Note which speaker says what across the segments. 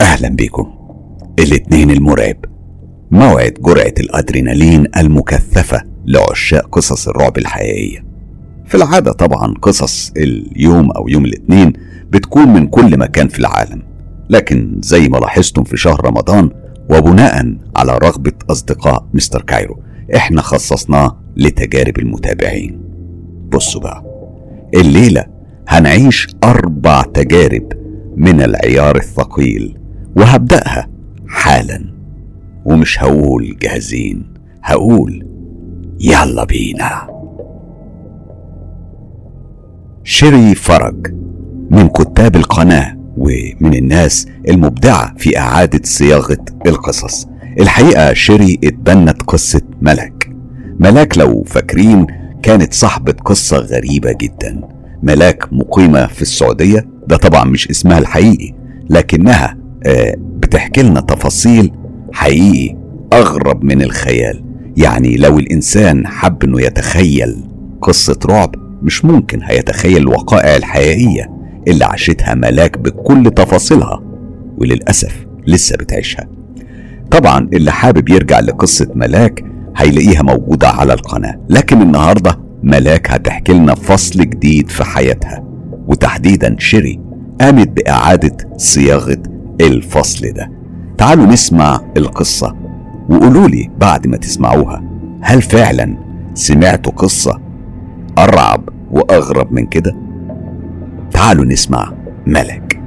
Speaker 1: أهلا بكم. الاتنين المرعب. موعد جرعة الأدرينالين المكثفة لعشاق قصص الرعب الحقيقية. في العادة طبعا قصص اليوم أو يوم الاثنين بتكون من كل مكان في العالم. لكن زي ما لاحظتم في شهر رمضان وبناء على رغبة أصدقاء مستر كايرو إحنا خصصناه لتجارب المتابعين. بصوا بقى الليلة هنعيش أربع تجارب من العيار الثقيل وهبدأها حالا. ومش هقول جاهزين هقول يلا بينا. شيري فرج من كتاب القناة ومن الناس المبدعة في إعادة صياغة القصص. الحقيقة شيري اتبنت قصة ملك ملاك لو فاكرين كانت صاحبة قصة غريبة جدا. ملاك مقيمة في السعودية ده طبعا مش إسمها الحقيقي لكنها آه، بتحكي لنا تفاصيل حقيقي أغرب من الخيال. يعني لو الإنسان حب إنه يتخيل قصة رعب مش ممكن هيتخيل الوقائع الحقيقية اللي عاشتها ملاك بكل تفاصيلها وللأسف لسه بتعيشها. طبعا اللي حابب يرجع لقصة ملاك هيلاقيها موجودة على القناة لكن النهاردة ملاك هتحكي لنا فصل جديد في حياتها. وتحديدا شيري قامت بإعادة صياغة الفصل ده. تعالوا نسمع القصة وقولوا لي بعد ما تسمعوها هل فعلا سمعتوا قصة أرعب وأغرب من كده؟ تعالوا نسمع ملك.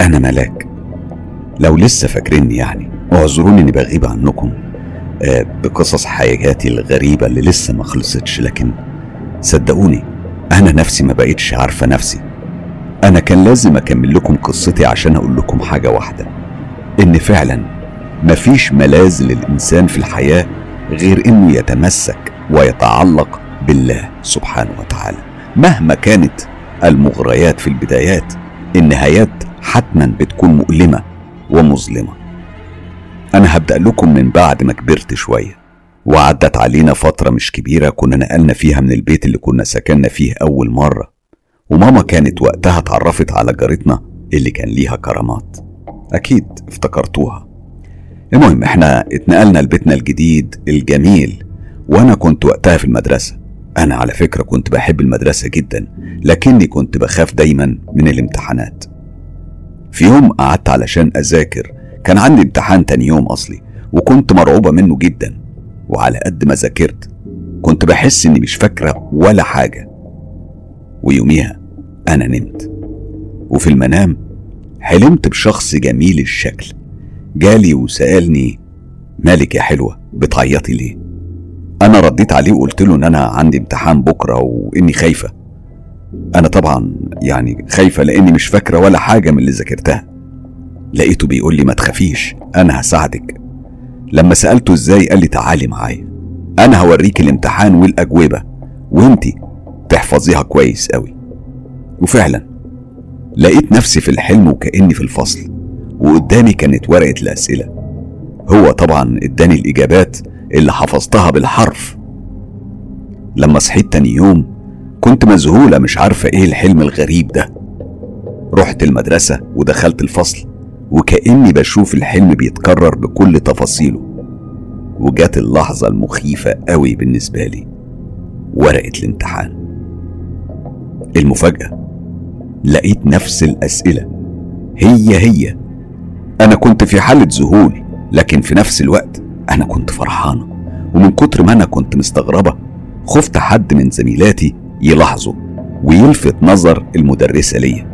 Speaker 1: أنا ملاك لو لسه فاكريني يعني اعذروني إني بغيب عنكم آه، بقصص حياتي الغريبة اللي لسه ما خلصتش لكن صدقوني أنا نفسي ما بقيتش عارفة نفسي. أنا كان لازم أكمل لكم قصتي عشان أقول لكم حاجة واحدة إن فعلا مفيش ملاذ للإنسان في الحياة غير إنه يتمسك ويتعلق بالله سبحانه وتعالى. مهما كانت المغريات في البدايات النهايات حتما بتكون مؤلمة ومظلمة. أنا هبدأ لكم من بعد ما كبرت شوية. وعدت علينا فترة مش كبيرة كنا نقلنا فيها من البيت اللي كنا سكننا فيه أول مرة. وماما كانت وقتها اتعرفت على جارتنا اللي كان ليها كرامات. أكيد افتكرتوها. المهم إحنا اتنقلنا لبيتنا الجديد الجميل وأنا كنت وقتها في المدرسة. أنا على فكرة كنت بحب المدرسة جدا لكني كنت بخاف دايما من الامتحانات. في يوم قعدت علشان أذاكر كان عندي امتحان تاني يوم أصلي وكنت مرعوبة منه جدا. وعلى قد ما ذاكرت كنت بحس إني مش فاكرة ولا حاجة. ويوميها أنا نمت. وفي المنام حلمت بشخص جميل الشكل. جالي وسألني مالك يا حلوة بتعيطي ليه؟ أنا رديت عليه وقلت له إن أنا عندي امتحان بكرة وإني خايفة. أنا طبعا يعني خايفة لأني مش فاكرة ولا حاجة من اللي ذاكرتها. لقيته بيقول لي ما تخافيش أنا هساعدك. لما سألته إزاي قال لي تعالي معايا. أنا هوريك الامتحان والأجوبة وإنتي تحفظيها كويس قوي وفعلا لقيت نفسي في الحلم وكأني في الفصل وقدامي كانت ورقة الأسئلة. هو طبعا إداني الإجابات اللي حفظتها بالحرف. لما صحيت تاني يوم كنت مذهولة مش عارفة إيه الحلم الغريب ده. رحت المدرسة ودخلت الفصل. وكأني بشوف الحلم بيتكرر بكل تفاصيله. وجات اللحظة المخيفة قوي بالنسبة لي. ورقة الامتحان. المفاجأة لقيت نفس الأسئلة. هي هي. أنا كنت في حالة ذهول لكن في نفس الوقت أنا كنت فرحانة. ومن كتر ما أنا كنت مستغربة خفت حد من زميلاتي يلاحظه ويلفت نظر المدرسة ليا.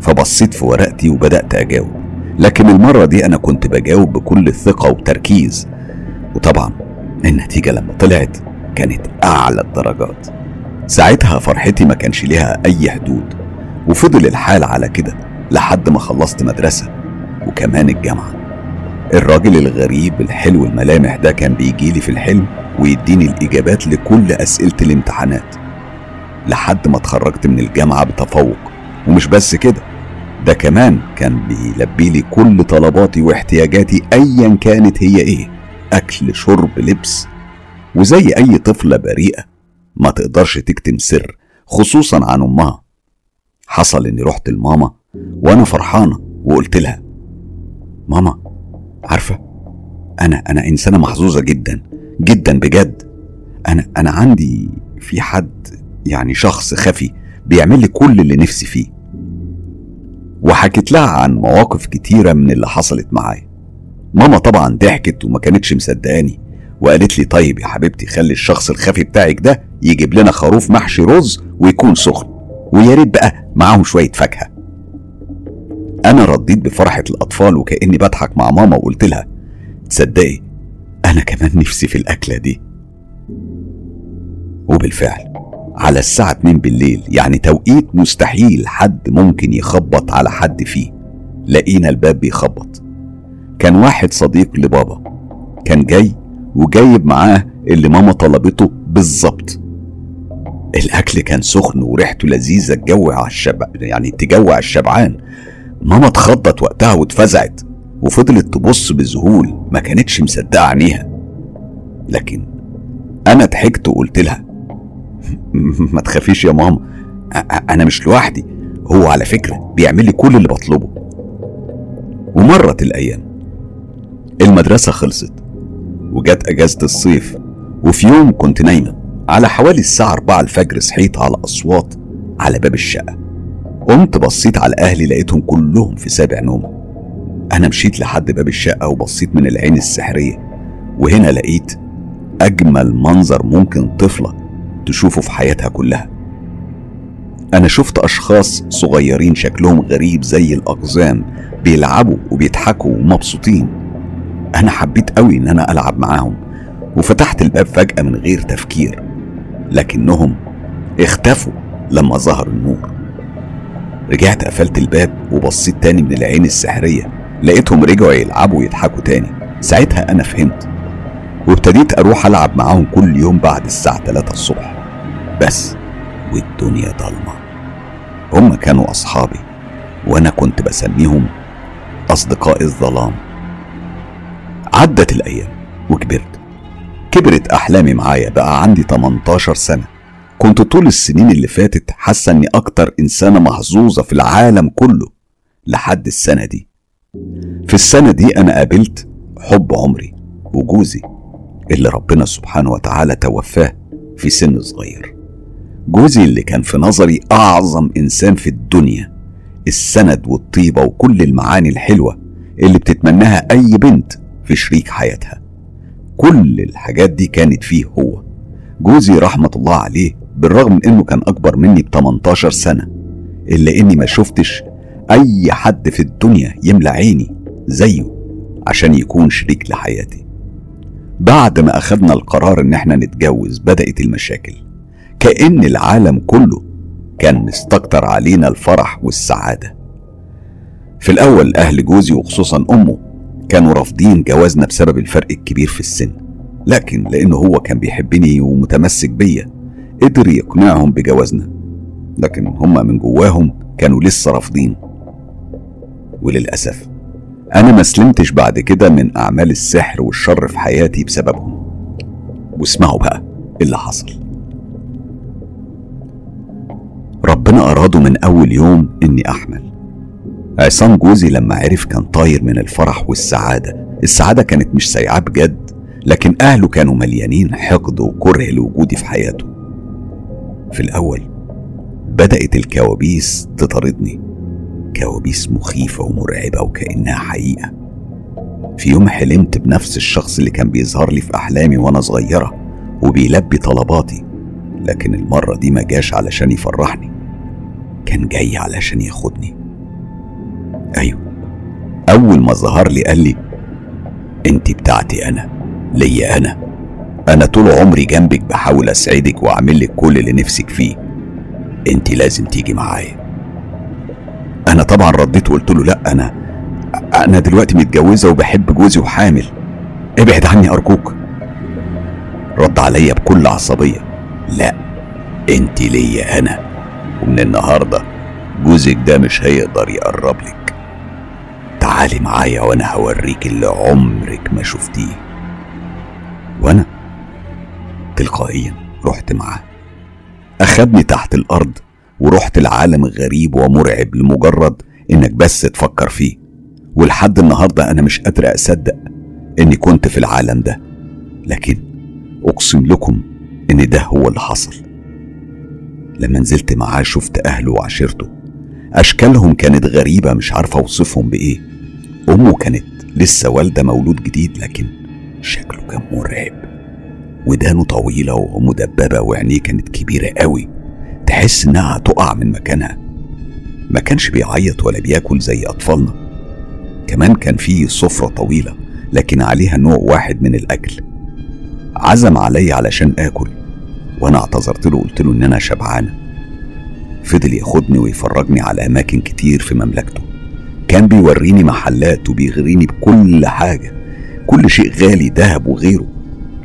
Speaker 1: فبصيت في ورقتي وبدأت أجاوب. لكن المرة دي أنا كنت بجاوب بكل ثقة وتركيز وطبعا النتيجة لما طلعت كانت أعلى الدرجات. ساعتها فرحتي ما كانش ليها أي حدود. وفضل الحال على كده لحد ما خلصت مدرسة وكمان الجامعة. الراجل الغريب الحلو الملامح ده كان بيجيلي في الحلم ويديني الإجابات لكل أسئلة الامتحانات. لحد ما اتخرجت من الجامعة بتفوق. ومش بس كده ده كمان كان بيلبي لي كل طلباتي واحتياجاتي أيا كانت هي إيه أكل شرب لبس. وزي أي طفلة بريئة ما تقدرش تكتم سر خصوصا عن أمها. حصل إني رحت لماما وأنا فرحانة وقلت لها ماما عارفة أنا أنا إنسانة محظوظة جدا جدا بجد. أنا أنا عندي في حد يعني شخص خفي بيعمل لي كل اللي نفسي فيه. وحكيت لها عن مواقف كتيرة من اللي حصلت معايا. ماما طبعا ضحكت وما كانتش مصدقاني وقالت لي طيب يا حبيبتي خلي الشخص الخفي بتاعك ده يجيب لنا خروف محشي رز ويكون سخن ويا ريت بقى معاهم شوية فاكهة. أنا رديت بفرحة الأطفال وكأني بضحك مع ماما وقلت لها تصدقي أنا كمان نفسي في الأكلة دي. وبالفعل. على الساعة 2 بالليل يعني توقيت مستحيل حد ممكن يخبط على حد فيه. لقينا الباب بيخبط. كان واحد صديق لبابا. كان جاي وجايب معاه اللي ماما طلبته بالظبط. الأكل كان سخن وريحته لذيذة تجوع الشبع يعني تجوع الشبعان. ماما اتخضت وقتها واتفزعت وفضلت تبص بذهول ما كانتش مصدقة عينيها. لكن أنا ضحكت وقلت لها ما تخافيش يا ماما. أنا مش لوحدي. هو على فكرة بيعمل لي كل اللي بطلبه. ومرت الأيام. المدرسة خلصت وجت أجازة الصيف وفي يوم كنت نايمة على حوالي الساعة أربعة الفجر صحيت على أصوات على باب الشقة. قمت بصيت على أهلي لقيتهم كلهم في سابع نوم أنا مشيت لحد باب الشقة وبصيت من العين السحرية وهنا لقيت أجمل منظر ممكن طفلة تشوفه في حياتها كلها. أنا شفت أشخاص صغيرين شكلهم غريب زي الأقزام بيلعبوا وبيضحكوا ومبسوطين. أنا حبيت قوي إن أنا ألعب معاهم وفتحت الباب فجأة من غير تفكير لكنهم اختفوا لما ظهر النور. رجعت قفلت الباب وبصيت تاني من العين السحرية لقيتهم رجعوا يلعبوا ويضحكوا تاني. ساعتها أنا فهمت وابتديت أروح ألعب معاهم كل يوم بعد الساعة 3 الصبح. بس والدنيا ضلمة. هم كانوا أصحابي وأنا كنت بسميهم أصدقاء الظلام. عدت الأيام وكبرت. كبرت أحلامي معايا بقى عندي 18 سنة. كنت طول السنين اللي فاتت حاسة إني أكتر إنسانة محظوظة في العالم كله لحد السنة دي. في السنة دي أنا قابلت حب عمري وجوزي اللي ربنا سبحانه وتعالى توفاه في سن صغير. جوزي اللي كان في نظري أعظم إنسان في الدنيا السند والطيبة وكل المعاني الحلوة اللي بتتمناها أي بنت في شريك حياتها. كل الحاجات دي كانت فيه هو. جوزي رحمة الله عليه بالرغم من إنه كان أكبر مني ب 18 سنة إلا إني ما شفتش أي حد في الدنيا يملى عيني زيه عشان يكون شريك لحياتي. بعد ما اخدنا القرار إن إحنا نتجوز بدأت المشاكل. كأن العالم كله كان مستكتر علينا الفرح والسعادة. في الأول أهل جوزي وخصوصا أمه كانوا رافضين جوازنا بسبب الفرق الكبير في السن لكن لأنه هو كان بيحبني ومتمسك بيا قدر يقنعهم بجوازنا. لكن هم من جواهم كانوا لسه رافضين. وللأسف أنا ما سلمتش بعد كده من أعمال السحر والشر في حياتي بسببهم. واسمعوا بقى اللي حصل. ربنا أراده من أول يوم إني أحمل. عصام جوزي لما عرف كان طاير من الفرح والسعادة. السعادة كانت مش سايعاه بجد لكن أهله كانوا مليانين حقد وكره لوجودي في حياته. في الأول بدأت الكوابيس تطاردني. كوابيس مخيفة ومرعبة وكأنها حقيقة. في يوم حلمت بنفس الشخص اللي كان بيظهر لي في أحلامي وأنا صغيرة وبيلبي طلباتي. لكن المرة دي ما جاش علشان يفرحني. كان جاي علشان ياخدني. أيوة. أول ما ظهر لي قال لي أنت بتاعتي أنا ليا أنا. أنا طول عمري جنبك بحاول أسعدك وأعمل لك كل اللي نفسك فيه. أنت لازم تيجي معايا. أنا طبعا رديت وقلت له لأ أنا أنا دلوقتي متجوزة وبحب جوزي وحامل. ابعد عني أرجوك. رد عليا بكل عصبية. لا. انت ليا أنا. ومن النهارده جوزك ده مش هيقدر يقرب لك. تعالي معايا وأنا هوريك اللي عمرك ما شفتيه. وأنا تلقائيا رحت معاه. أخدني تحت الأرض ورحت لعالم غريب ومرعب لمجرد إنك بس تفكر فيه. ولحد النهارده أنا مش قادر أصدق إني كنت في العالم ده. لكن أقسم لكم إن ده هو اللي حصل. لما نزلت معاه شفت أهله وعشيرته. أشكالهم كانت غريبة مش عارفة أوصفهم بإيه. أمه كانت لسه والدة مولود جديد لكن شكله كان مرعب. ودانه طويلة ومدببه وعينيه كانت كبيرة قوي. تحس إنها هتقع من مكانها. ما كانش بيعيط ولا بياكل زي أطفالنا. كمان كان فيه سفرة طويلة لكن عليها نوع واحد من الأكل. عزم علي علشان آكل. وأنا اعتذرت له قلت له إن أنا شبعانه فضل ياخدني ويفرجني على أماكن كتير في مملكته. كان بيوريني محلات وبيغريني بكل حاجة. كل شيء غالي ذهب وغيره.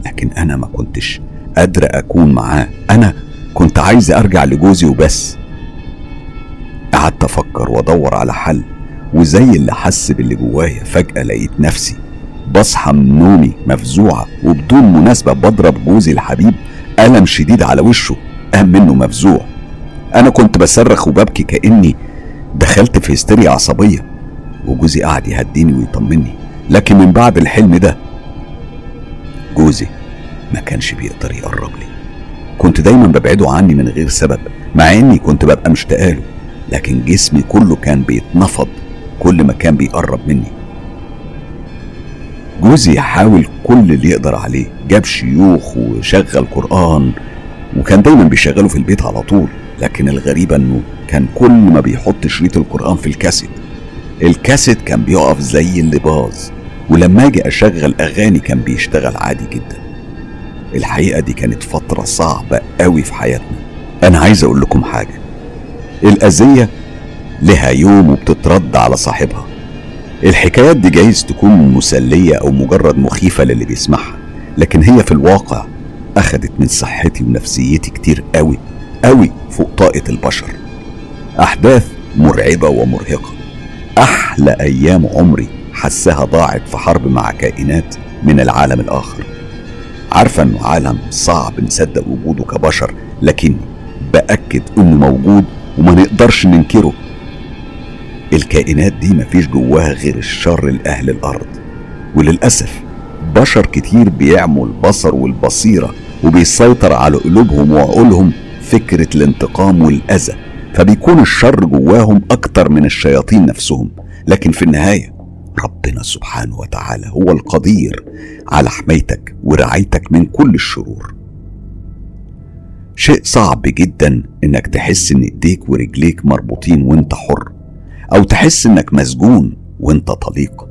Speaker 1: لكن أنا ما كنتش قادر أكون معاه. أنا كنت عايز أرجع لجوزي وبس. قعدت أفكر وأدور على حل. وزي اللي حس باللي جوايا فجأة لقيت نفسي بصحى من نومي مفزوعة وبدون مناسبة بضرب جوزي الحبيب. ألم شديد على وشه قام منه مفزوع. أنا كنت بصرخ وببكي كأني دخلت في هستيريا عصبية وجوزي قعد يهديني ويطمني. لكن من بعد الحلم ده جوزي ما كانش بيقدر يقرب لي. كنت دايما ببعده عني من غير سبب مع إني كنت ببقى مشتاقله لكن جسمي كله كان بيتنفض كل ما كان بيقرب مني. جوزي يحاول كل اللي يقدر عليه. جاب شيوخ وشغل قرآن وكان دايما بيشغله في البيت على طول. لكن الغريبة إنه كان كل ما بيحط شريط القرآن في الكاسيت الكاسيت كان بيقف زي اللي باظ ولما أجي أشغل أغاني كان بيشتغل عادي جدا. الحقيقة دي كانت فترة صعبة قوي في حياتنا. أنا عايز أقول لكم حاجة. الأذية لها يوم وبتترد على صاحبها. الحكايات دي جايز تكون مسلية أو مجرد مخيفة للي بيسمعها لكن هي في الواقع أخدت من صحتي ونفسيتي كتير قوي قوي فوق طاقة البشر. أحداث مرعبة ومرهقة. أحلى أيام عمري حسها ضاعت في حرب مع كائنات من العالم الآخر. عارفة إنه عالم صعب نصدق وجوده كبشر لكن بأكد إنه موجود وما نقدرش ننكره. الكائنات دي مفيش جواها غير الشر لأهل الأرض. وللأسف بشر كتير بيعموا البصر والبصيرة وبيسيطر على قلوبهم وعقولهم فكرة الانتقام والأذى. فبيكون الشر جواهم أكتر من الشياطين نفسهم. لكن في النهاية ربنا سبحانه وتعالى هو القدير على حمايتك ورعايتك من كل الشرور. شيء صعب جدا إنك تحس إن إيديك ورجليك مربوطين وإنت حر. أو تحس إنك مسجون وإنت طليق.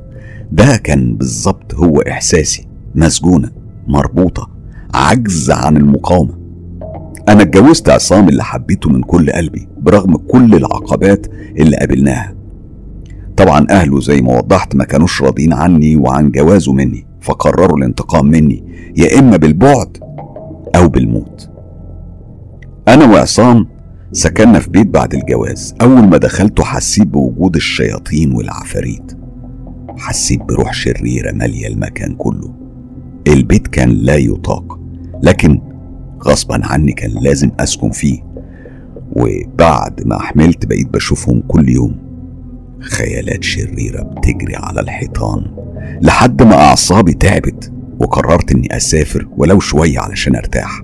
Speaker 1: ده كان بالظبط هو إحساسي. مسجونة مربوطة عجز عن المقاومة. أنا اتجوزت عصام اللي حبيته من كل قلبي برغم كل العقبات اللي قابلناها. طبعا أهله زي ما وضحت ما كانوش راضيين عني وعن جوازه مني فقرروا الانتقام مني يا إما بالبعد أو بالموت. أنا وعصام سكننا في بيت بعد الجواز. أول ما دخلته حسيت بوجود الشياطين والعفاريت. حسيت بروح شريرة مالية المكان كله. البيت كان لا يطاق لكن غصبا عني كان لازم أسكن فيه. وبعد ما حملت بقيت بشوفهم كل يوم. خيالات شريرة بتجري على الحيطان. لحد ما أعصابي تعبت وقررت إني أسافر ولو شوية علشان أرتاح.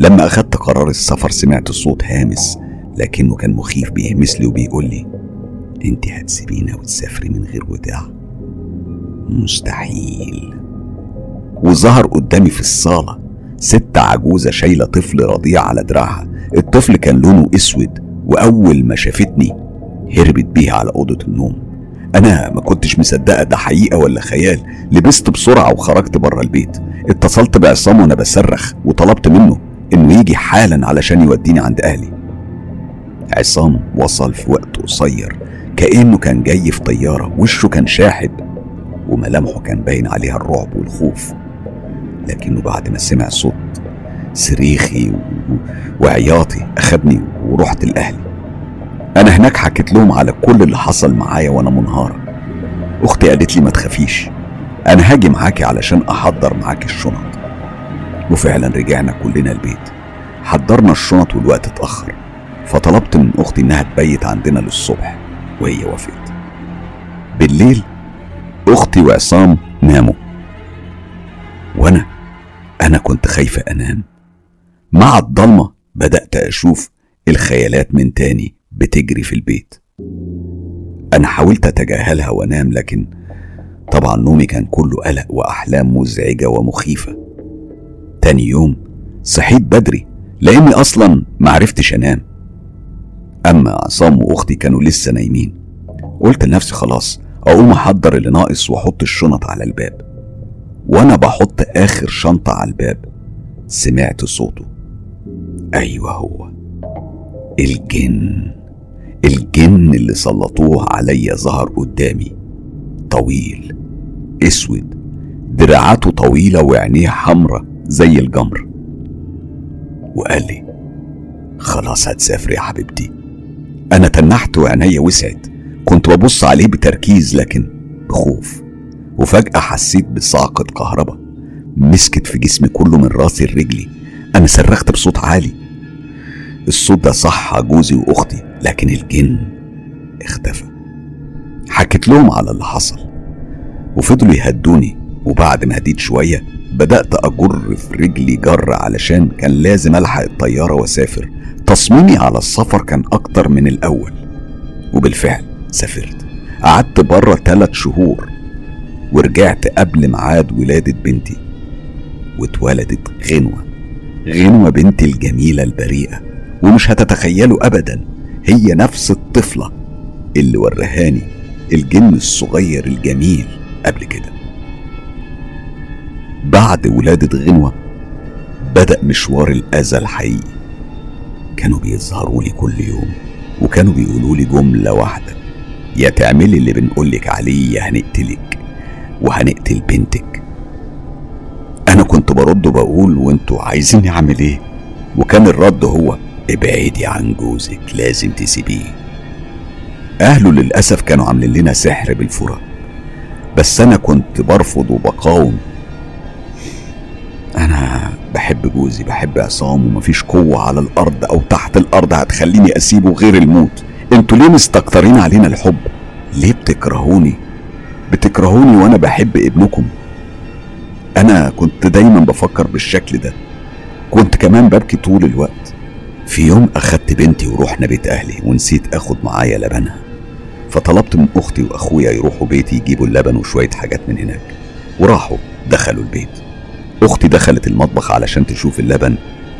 Speaker 1: لما أخدت قرار السفر سمعت صوت هامس لكنه كان مخيف بيهمس لي وبيقول لي أنت هتسيبينا وتسافري من غير وداع. مستحيل. وظهر قدامي في الصالة ست عجوزة شايلة طفل رضيع على دراعها. الطفل كان لونه أسود وأول ما شافتني هربت بيها على أوضة النوم. أنا ما كنتش مصدقة ده حقيقة ولا خيال. لبست بسرعة وخرجت بره البيت. اتصلت بعصام وأنا بصرخ وطلبت منه إنه يجي حالا علشان يوديني عند أهلي. عصام وصل في وقت قصير كأنه كان جاي في طيارة وشه كان شاحب وملامحه كان باين عليها الرعب والخوف. لكنه بعد ما سمع صوت صريخي وعياطي اخدني ورحت لأهلي. أنا هناك حكيت لهم على كل اللي حصل معايا وأنا منهاره أختي قالت لي ما تخافيش أنا هاجي معاكي علشان أحضر معاكي الشنط. وفعلا رجعنا كلنا البيت. حضرنا الشنط والوقت اتأخر. فطلبت من أختي إنها تبيت عندنا للصبح وهي وافقت. بالليل أختي وعصام ناموا. وأنا أنا كنت خايفة أنام. مع الضلمة بدأت أشوف الخيالات من تاني بتجري في البيت. أنا حاولت أتجاهلها وأنام لكن طبعا نومي كان كله قلق وأحلام مزعجة ومخيفة. تاني يوم صحيت بدري لأني أصلا معرفتش أنام. أما عصام وأختي كانوا لسه نايمين. قلت لنفسي خلاص أقوم أحضر اللي ناقص وأحط الشنط على الباب. وأنا بحط آخر شنطة على الباب. سمعت صوته. أيوه هو. الجن. الجن اللي سلطوه عليا ظهر قدامي. طويل أسود. دراعاته طويلة وعينيه حمرة زي الجمر. وقال لي خلاص هتسافر يا حبيبتي. أنا تنحت وعينيا وسعت. كنت ببص عليه بتركيز لكن بخوف. وفجأة حسيت بصعقة كهرباء مسكت في جسمي كله من راسي لرجلي. أنا صرخت بصوت عالي. الصوت ده صح جوزي وأختي لكن الجن اختفى. حكيت لهم على اللي حصل. وفضلوا يهدوني. وبعد ما هديت شوية بدأت أجر في رجلي جر علشان كان لازم ألحق الطيارة وأسافر. تصميمي على السفر كان أكتر من الأول وبالفعل سافرت. قعدت بره ثلاث شهور ورجعت قبل ميعاد ولادة بنتي واتولدت غنوة. غنوة بنتي الجميلة البريئة ومش هتتخيلوا أبدا. هي نفس الطفلة اللي ورهاني الجن الصغير الجميل قبل كده. بعد ولادة غنوة بدأ مشوار الأذى الحقيقي. كانوا بيظهروا لي كل يوم وكانوا بيقولوا لي جملة واحدة يا تعملي اللي بنقولك عليه يا هنقتلك وهنقتل بنتك. أنا كنت برد وبقول وأنتوا عايزيني أعمل إيه؟ وكان الرد هو ابعدي عن جوزك لازم تسيبيه. أهله للأسف كانوا عاملين لنا سحر بالفرة بس أنا كنت برفض وبقاوم أنا بحب جوزي بحب عصام ومفيش قوة على الأرض أو تحت الأرض هتخليني أسيبه غير الموت. أنتوا ليه مستكترين علينا الحب؟ ليه بتكرهوني؟ بتكرهوني وأنا بحب ابنكم. أنا كنت دايما بفكر بالشكل ده. كنت كمان ببكي طول الوقت. في يوم أخدت بنتي ورحنا بيت أهلي ونسيت أخد معايا لبنها. فطلبت من أختي وأخويا يروحوا بيتي يجيبوا اللبن وشوية حاجات من هناك. وراحوا دخلوا البيت. أختي دخلت المطبخ علشان تشوف اللبن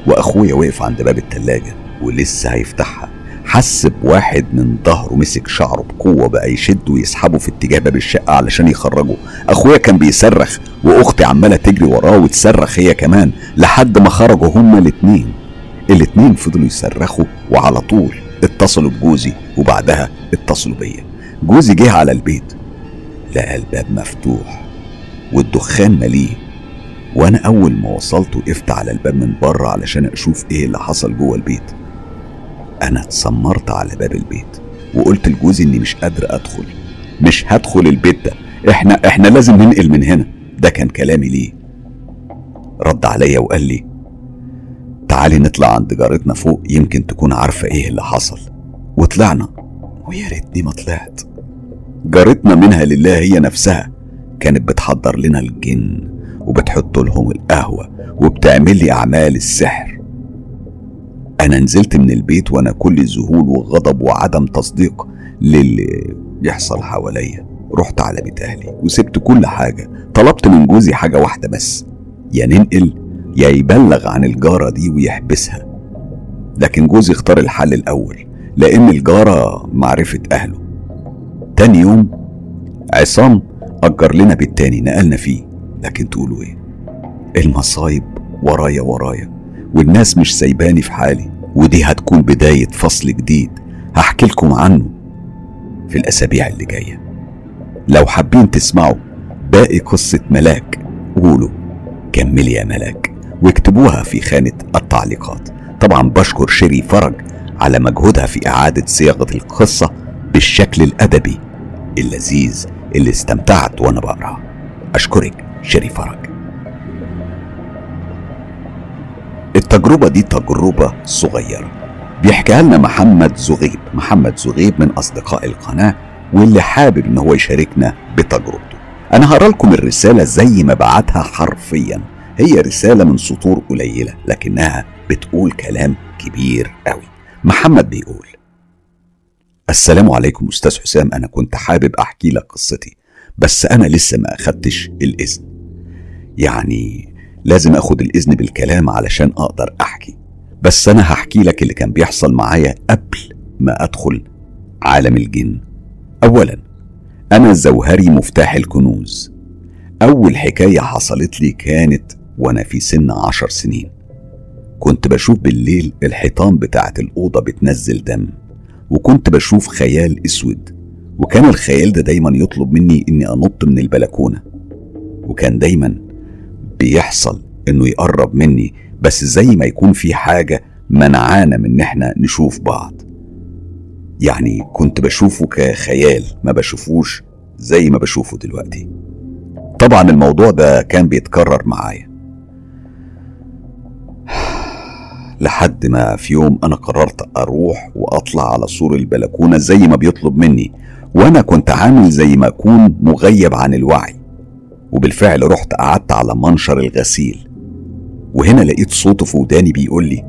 Speaker 1: وأخويا وقف عند باب التلاجة ولسه هيفتحها. حس بواحد من ظهره مسك شعره بقوة بقى يشده ويسحبه في اتجاه باب الشقة علشان يخرجه. أخويا كان بيصرخ وأختي عمالة تجري وراه وتصرخ هي كمان لحد ما خرجوا هما الاتنين. الاتنين فضلوا يصرخوا وعلى طول اتصلوا بجوزي وبعدها اتصلوا بيا. جوزي جه على البيت لقى الباب مفتوح والدخان مليه وأنا أول ما وصلت وقفت على الباب من بره علشان أشوف إيه اللي حصل جوه البيت. أنا اتسمرت على باب البيت وقلت لجوزي إني مش قادر أدخل. مش هدخل البيت ده. إحنا إحنا لازم ننقل من هنا. ده كان كلامي ليه. رد عليا وقال لي تعالي نطلع عند جارتنا فوق يمكن تكون عارفة إيه اللي حصل. وطلعنا. ويا ريتني ما طلعت. جارتنا منها لله هي نفسها كانت بتحضر لنا الجن. وبتحط لهم القهوة وبتعمل لي أعمال السحر. أنا نزلت من البيت وأنا كل ذهول وغضب وعدم تصديق للي بيحصل حواليا. رحت على بيت أهلي وسبت كل حاجة. طلبت من جوزي حاجة واحدة بس يا ننقل يا يبلغ عن الجارة دي ويحبسها. لكن جوزي اختار الحل الأول لأن الجارة معرفة أهله. تاني يوم عصام أجر لنا بيت تاني نقلنا فيه. لكن تقولوا إيه؟ المصايب ورايا ورايا والناس مش سايباني في حالي ودي هتكون بداية فصل جديد هحكي لكم عنه في الأسابيع اللي جاية. لو حابين تسمعوا باقي قصة ملاك قولوا كملي يا ملاك واكتبوها في خانة التعليقات. طبعا بشكر شيري فرج على مجهودها في إعادة صياغة القصة بالشكل الأدبي اللذيذ اللي استمتعت وأنا بقرأ أشكرك. شيري فرج التجربة دي تجربة صغيرة. بيحكيها لنا محمد زغيب. محمد زغيب من أصدقاء القناة واللي حابب إن هو يشاركنا بتجربته. أنا هقرأ لكم الرسالة زي ما بعتها حرفيا. هي رسالة من سطور قليلة لكنها بتقول كلام كبير قوي. محمد بيقول السلام عليكم أستاذ حسام. أنا كنت حابب أحكي لك قصتي بس أنا لسه ما أخدتش الإذن يعني لازم أخد الإذن بالكلام علشان أقدر أحكي. بس أنا هحكي لك اللي كان بيحصل معايا قبل ما أدخل عالم الجن. أولا أنا زوهري مفتاح الكنوز. أول حكاية حصلت لي كانت وأنا في سن عشر سنين. كنت بشوف بالليل الحيطان بتاعت الأوضة بتنزل دم وكنت بشوف خيال أسود. وكان الخيال ده دايما يطلب مني إني أنط من البلكونة. وكان دايما بيحصل إنه يقرب مني بس زي ما يكون في حاجة منعانا من إن إحنا نشوف بعض. يعني كنت بشوفه كخيال ما بشوفوش زي ما بشوفه دلوقتي. طبعا الموضوع ده كان بيتكرر معايا. لحد ما في يوم أنا قررت أروح وأطلع على سور البلكونة زي ما بيطلب مني وأنا كنت عامل زي ما أكون مغيب عن الوعي. وبالفعل رحت قعدت على منشر الغسيل. وهنا لقيت صوته في وداني بيقول لي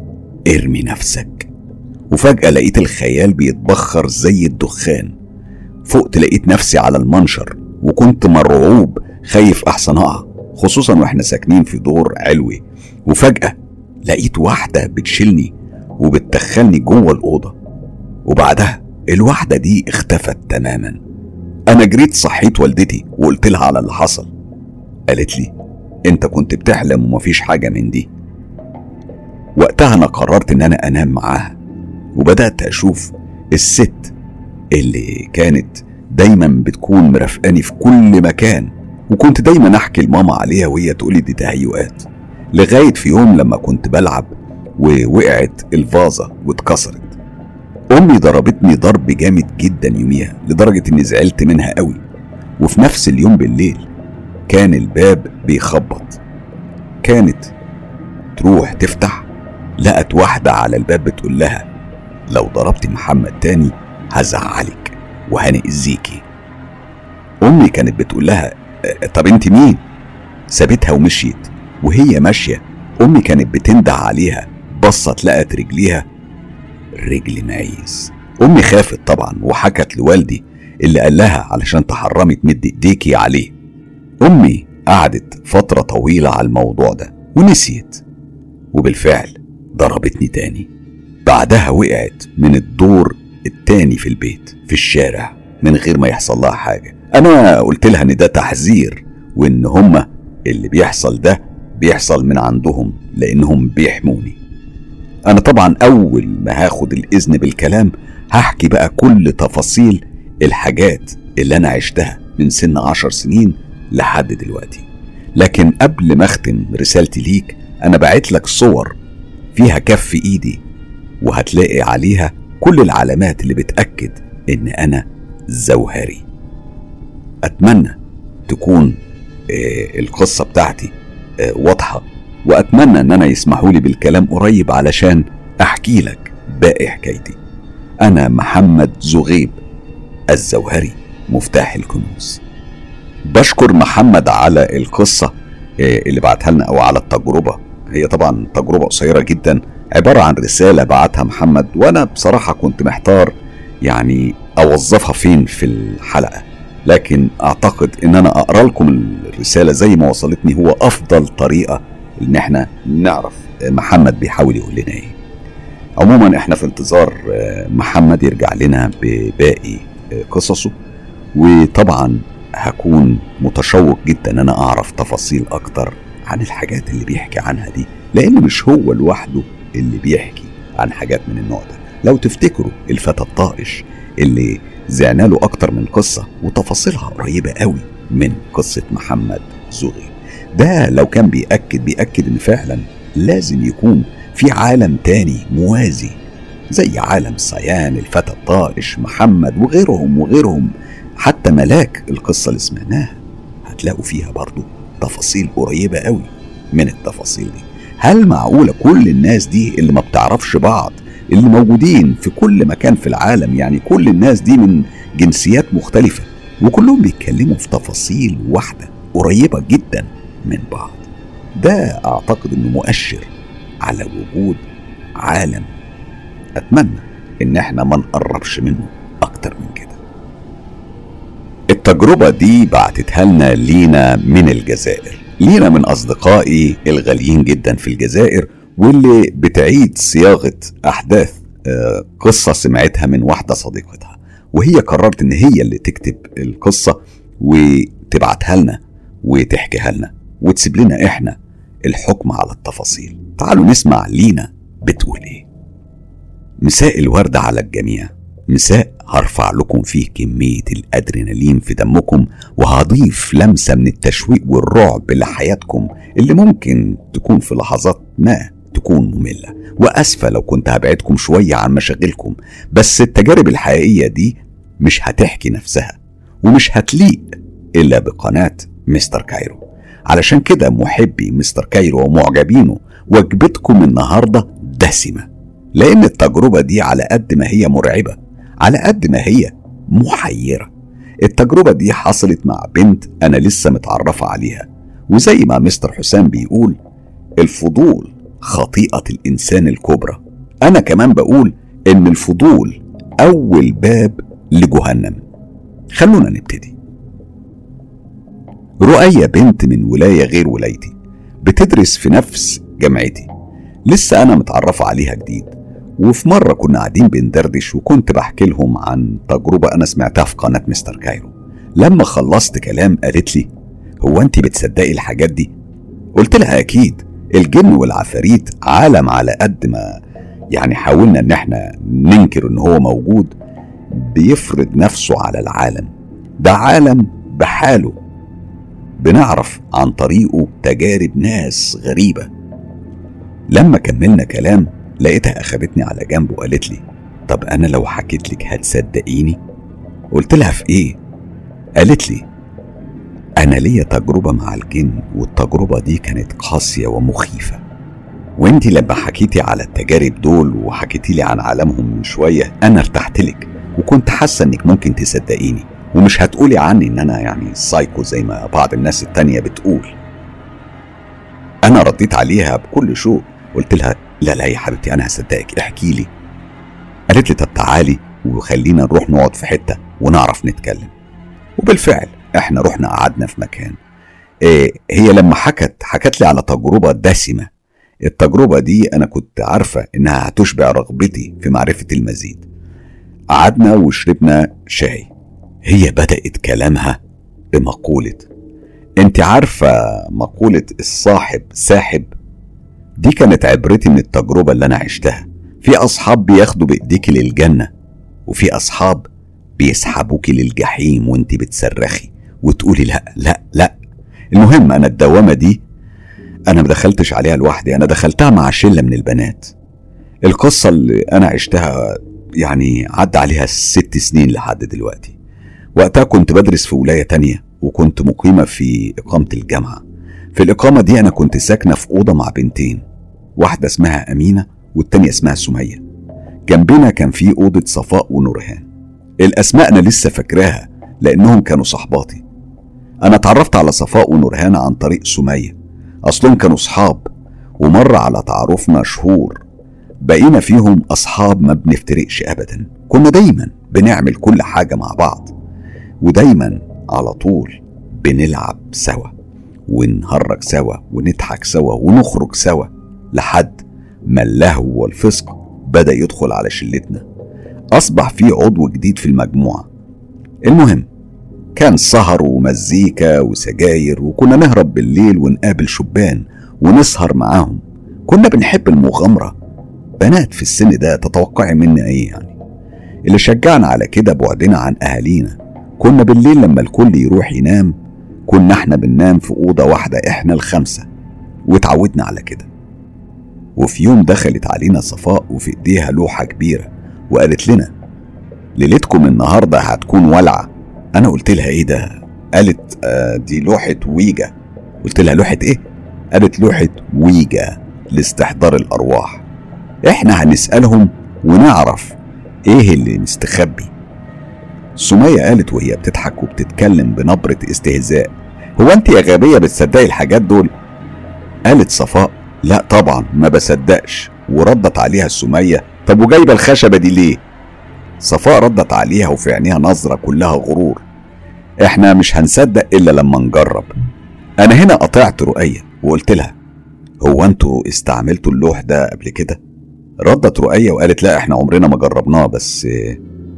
Speaker 1: ارمي نفسك. وفجأة لقيت الخيال بيتبخر زي الدخان. فقت لقيت نفسي على المنشر وكنت مرعوب خايف أحسن أقع خصوصا وإحنا ساكنين في دور علوي. وفجأة لقيت واحدة بتشيلني وبتدخلني جوه الأوضة. وبعدها الواحدة دي اختفت تماما. أنا جريت صحيت والدتي وقلت لها على اللي حصل. قالت لي أنت كنت بتحلم ومفيش حاجة من دي. وقتها أنا قررت إن أنا أنام معاها وبدأت أشوف الست اللي كانت دايما بتكون مرافقاني في كل مكان وكنت دايما أحكي لماما عليها وهي تقولي دي تهيؤات لغاية في يوم لما كنت بلعب ووقعت الفازة واتكسرت. أمي ضربتني ضرب جامد جدا يوميها لدرجة إني زعلت منها قوي وفي نفس اليوم بالليل كان الباب بيخبط. كانت تروح تفتح لقت واحدة على الباب بتقول لها لو ضربت محمد تاني هزعلك وهنأذيكي أمي كانت بتقول لها طب أنت مين؟ سابتها ومشيت وهي ماشية. أمي كانت بتندع عليها بصت لقت رجليها. رجل مايز أمي خافت طبعا وحكت لوالدي اللي قال لها علشان تحرمي تمد إيديكي عليه. أمي قعدت فترة طويلة على الموضوع ده ونسيت. وبالفعل ضربتني تاني. بعدها وقعت من الدور التاني في البيت في الشارع من غير ما يحصل لها حاجة. أنا قلت لها إن ده تحذير وإن هما اللي بيحصل ده بيحصل من عندهم لأنهم بيحموني. أنا طبعا أول ما هاخد الإذن بالكلام هحكي بقى كل تفاصيل الحاجات اللي أنا عشتها من سن عشر سنين لحد دلوقتي. لكن قبل ما أختم رسالتي ليك أنا بعت لك صور فيها كف إيدي وهتلاقي عليها كل العلامات اللي بتأكد إن أنا زوهري. أتمنى تكون آه، القصة بتاعتي آه، واضحة وأتمنى إن أنا يسمحوا لي بالكلام قريب علشان أحكي لك باقي حكايتي. أنا محمد زغيب الزوهري مفتاح الكنوز. بشكر محمد على القصة آه، اللي بعتها لنا أو على التجربة. هي طبعا تجربة قصيرة جدا عبارة عن رسالة بعتها محمد وأنا بصراحة كنت محتار يعني أوظفها فين في الحلقة. لكن أعتقد إن أنا أقرأ لكم الرسالة زي ما وصلتني هو أفضل طريقة إن إحنا نعرف محمد بيحاول يقول لنا إيه. عموما إحنا في انتظار محمد يرجع لنا بباقي قصصه. وطبعا هكون متشوق جدا إن أنا أعرف تفاصيل أكتر عن الحاجات اللي بيحكي عنها دي لأن مش هو لوحده اللي بيحكي عن حاجات من النوع ده. لو تفتكروا الفتى الطائش اللي زعنا له أكتر من قصة وتفاصيلها قريبة قوي من قصة محمد زغي ده لو كان بيأكد بيأكد إن فعلا لازم يكون في عالم تاني موازي زي عالم صيان الفتى الطائش محمد وغيرهم وغيرهم حتى ملاك القصة اللي سمعناها هتلاقوا فيها برضو تفاصيل قريبة قوي من التفاصيل دي. هل معقولة كل الناس دي اللي ما بتعرفش بعض اللي موجودين في كل مكان في العالم يعني كل الناس دي من جنسيات مختلفة وكلهم بيتكلموا في تفاصيل واحدة قريبة جدا من بعض؟ ده أعتقد إنه مؤشر على وجود عالم أتمنى إن إحنا ما نقربش منه أكتر من كده. التجربة دي بعتتها لنا لينا من الجزائر. لينا من أصدقائي الغاليين جدا في الجزائر واللي بتعيد صياغة أحداث آه، قصة سمعتها من واحدة صديقتها وهي قررت إن هي اللي تكتب القصة وتبعتها لنا وتحكيها لنا وتسيب لنا إحنا الحكم على التفاصيل. تعالوا نسمع لينا بتقول إيه. مساء الورد على الجميع. مساء هرفع لكم فيه كمية الأدرينالين في دمكم وهضيف لمسة من التشويق والرعب لحياتكم اللي ممكن تكون في لحظات ما تكون مملة. وأسفة لو كنت هبعدكم شوية عن مشاغلكم بس التجارب الحقيقية دي مش هتحكي نفسها ومش هتليق إلا بقناة مستر كايرو. علشان كده محبي مستر كايرو ومعجبينه وجبتكم النهاردة دسمة لأن التجربة دي على قد ما هي مرعبة. على قد ما هي محيرة. التجربة دي حصلت مع بنت أنا لسه متعرفة عليها وزي ما مستر حسام بيقول الفضول خطيئة الإنسان الكبرى. أنا كمان بقول إن الفضول أول باب لجهنم. خلونا نبتدي. رؤية بنت من ولاية غير ولايتي بتدرس في نفس جامعتي. لسه أنا متعرفة عليها جديد. وفي مرة كنا قاعدين بندردش وكنت بحكي لهم عن تجربة أنا سمعتها في قناة مستر كايرو. لما خلصت كلام قالت لي هو أنت بتصدقي الحاجات دي؟ قلت لها أكيد. الجن والعفاريت عالم على قد ما يعني حاولنا إن إحنا ننكر إن هو موجود بيفرض نفسه على العالم. ده عالم بحاله. بنعرف عن طريقه تجارب ناس غريبة. لما كملنا كلام لقيتها أخدتني على جنب وقالت لي طب أنا لو حكيت لك هتصدقيني؟ قلت لها في إيه؟ قالت لي أنا ليا تجربة مع الجن والتجربة دي كانت قاسية ومخيفة وانت لما حكيتي على التجارب دول وحكيتي لي عن عالمهم من شوية أنا ارتحت لك وكنت حاسة إنك ممكن تصدقيني ومش هتقولي عني إن أنا يعني سايكو زي ما بعض الناس التانية بتقول أنا رديت عليها بكل شوق قلت لها لا لا يا حبيبتي أنا هصدقك. احكي لي. قالت لي طب تعالي وخلينا نروح نقعد في حتة ونعرف نتكلم. وبالفعل إحنا رحنا قعدنا في مكان. إيه هي لما حكت حكت لي على تجربة دسمة. التجربة دي أنا كنت عارفة إنها هتشبع رغبتي في معرفة المزيد. قعدنا وشربنا شاي. هي بدأت كلامها بمقولة. أنت عارفة مقولة الصاحب ساحب؟ دي كانت عبرتي من التجربة اللي أنا عشتها. في أصحاب بياخدوا بإيديك للجنة وفي أصحاب بيسحبوك للجحيم وأنت بتصرخي وتقولي لا لا لا. المهم أنا الدوامة دي أنا ما دخلتش عليها لوحدي أنا دخلتها مع شلة من البنات. القصة اللي أنا عشتها يعني عدى عليها ست سنين لحد دلوقتي. وقتها كنت بدرس في ولاية تانية وكنت مقيمة في إقامة الجامعة. في الإقامة دي أنا كنت ساكنة في أوضة مع بنتين. واحدة اسمها أمينة والتانية اسمها سمية. جنبنا كان في أوضة صفاء ونورهان. الأسماء أنا لسه فاكراها لأنهم كانوا صحباتي. أنا اتعرفت على صفاء ونورهان عن طريق سمية. أصلهم كانوا صحاب. ومر على تعارفنا شهور بقينا فيهم أصحاب ما بنفترقش ابدا. كنا دايما بنعمل كل حاجة مع بعض. ودايما على طول بنلعب سوا. ونهرج سوا ونضحك سوا ونخرج سوا. لحد ما اللهو والفسق بدأ يدخل على شلتنا. أصبح في عضو جديد في المجموعة. المهم كان سهر ومزيكا وسجاير وكنا نهرب بالليل ونقابل شبان ونسهر معاهم. كنا بنحب المغامرة. بنات في السن ده تتوقعي منا إيه يعني؟ اللي شجعنا على كده بعدنا عن أهالينا. كنا بالليل لما الكل يروح ينام كنا إحنا بننام في أوضة واحدة إحنا الخمسة واتعودنا على كده. وفي يوم دخلت علينا صفاء وفي إيديها لوحة كبيرة وقالت لنا ليلتكم النهارده هتكون ولعة. أنا قلت لها إيه ده؟ قالت آه دي لوحة ويجا. قلت لها لوحة إيه؟ قالت لوحة ويجا لاستحضار الأرواح. إحنا هنسألهم ونعرف إيه اللي مستخبي. سمية قالت وهي بتضحك وبتتكلم بنبرة استهزاء. هو أنت يا غبية بتصدقي الحاجات دول؟ قالت صفاء لا طبعا ما بصدقش. وردت عليها سمية طب وجايبة الخشبة دي ليه؟ صفاء ردت عليها وفي عينيها نظرة كلها غرور. إحنا مش هنصدق إلا لما نجرب. أنا هنا قطعت رؤية وقلت لها هو أنتوا استعملتوا اللوح ده قبل كده؟ ردت رؤية وقالت لا إحنا عمرنا ما جربناه بس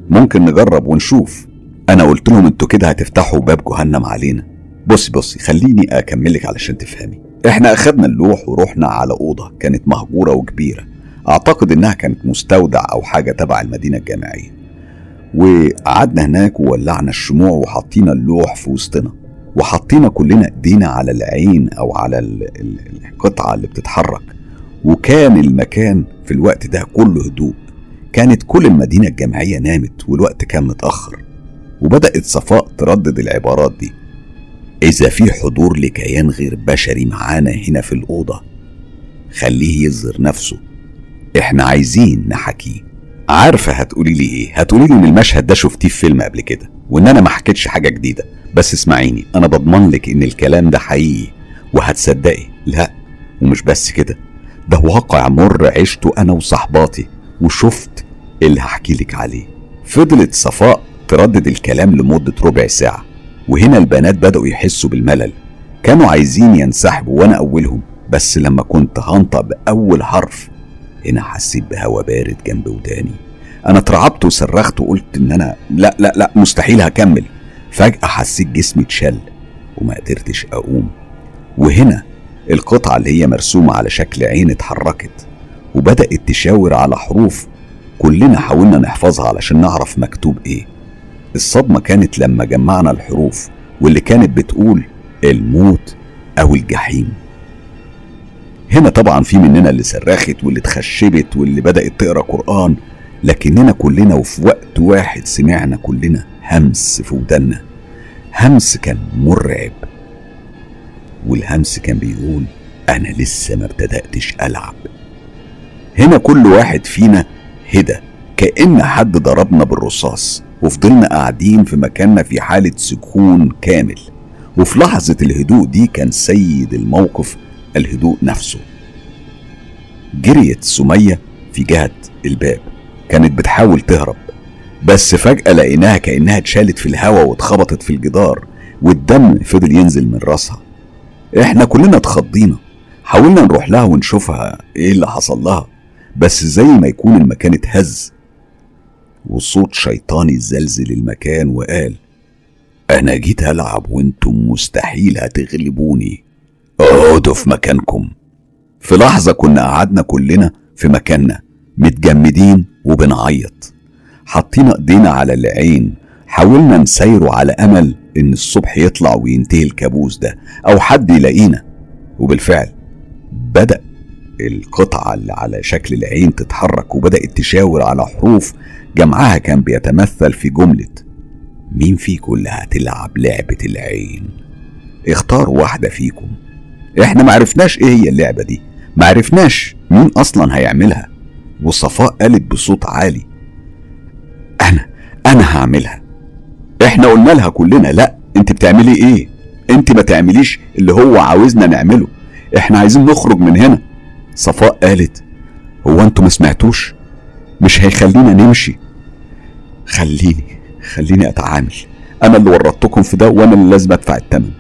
Speaker 1: ممكن نجرب ونشوف. أنا قلت لهم أنتوا كده هتفتحوا باب جهنم علينا. بصي بصي خليني أكملك علشان تفهمي. إحنا اخدنا اللوح ورحنا على أوضة كانت مهجورة وكبيرة. أعتقد إنها كانت مستودع أو حاجة تبع المدينة الجامعية. وقعدنا هناك وولعنا الشموع وحطينا اللوح في وسطنا. وحطينا كلنا إيدينا على العين أو على القطعة اللي بتتحرك. وكان المكان في الوقت ده كله هدوء. كانت كل المدينة الجامعية نامت والوقت كان متأخر. وبدأت صفاء تردد العبارات دي. إذا في حضور لكيان غير بشري معانا هنا في الأوضة خليه يظهر نفسه. إحنا عايزين نحكيه عارفة هتقولي لي إيه؟ هتقولي لي إن المشهد ده شفتيه في فيلم قبل كده وإن أنا ما حكيتش حاجة جديدة. بس اسمعيني أنا بضمن لك إن الكلام ده حقيقي وهتصدقي. لا ومش بس كده. ده واقع مر عشته أنا وصحباتي وشفت اللي هحكي لك عليه. فضلت صفاء تردد الكلام لمدة ربع ساعة. وهنا البنات بدأوا يحسوا بالملل. كانوا عايزين ينسحبوا وأنا أولهم بس لما كنت هنطق بأول حرف هنا حسيت بهوا بارد جنب وداني. أنا اترعبت وصرخت وقلت إن أنا لا لا لا مستحيل هكمل. فجأة حسيت جسمي اتشل وما قدرتش أقوم. وهنا القطعة اللي هي مرسومة على شكل عين اتحركت وبدأت تشاور على حروف كلنا حاولنا نحفظها علشان نعرف مكتوب إيه. الصدمة كانت لما جمعنا الحروف واللي كانت بتقول الموت أو الجحيم. هنا طبعا في مننا اللي صرخت واللي اتخشبت واللي بدأت تقرأ قرآن لكننا كلنا وفي وقت واحد سمعنا كلنا همس في ودنا همس كان مرعب والهمس كان بيقول أنا لسه ما ابتدأتش ألعب. هنا كل واحد فينا هدى كأن حد ضربنا بالرصاص. وفضلنا قاعدين في مكاننا في حالة سكون كامل. وفي لحظة الهدوء دي كان سيد الموقف الهدوء نفسه. جريت سمية في جهة الباب. كانت بتحاول تهرب بس فجأة لقيناها كأنها اتشالت في الهواء واتخبطت في الجدار والدم فضل ينزل من راسها. إحنا كلنا اتخضينا. حاولنا نروح لها ونشوفها إيه اللي حصل لها بس زي ما يكون المكان اتهز وصوت شيطاني زلزل المكان وقال أنا جيت ألعب وأنتم مستحيل هتغلبوني. اقعدوا في مكانكم. في لحظة كنا قعدنا كلنا في مكاننا متجمدين وبنعيط. حطينا إيدينا على العين حاولنا نسيره على أمل إن الصبح يطلع وينتهي الكابوس ده أو حد يلاقينا. وبالفعل بدأ القطعة اللي على شكل العين تتحرك وبدأت تشاور على حروف جمعها كان بيتمثل في جملة مين فيكم اللي هتلعب لعبة العين؟ اختار واحدة فيكم. إحنا معرفناش إيه هي اللعبة دي. معرفناش مين أصلا هيعملها. وصفاء قالت بصوت عالي أنا أنا هعملها. إحنا قلنا لها كلنا لا انت بتعملي إيه؟ انت ما تعمليش اللي هو عاوزنا نعمله. إحنا عايزين نخرج من هنا. صفاء قالت هو أنتوا ما سمعتوش؟ مش هيخلينا نمشي. خليني خليني أتعامل. أنا اللي ورطتكم في ده وأنا اللي لازم أدفع الثمن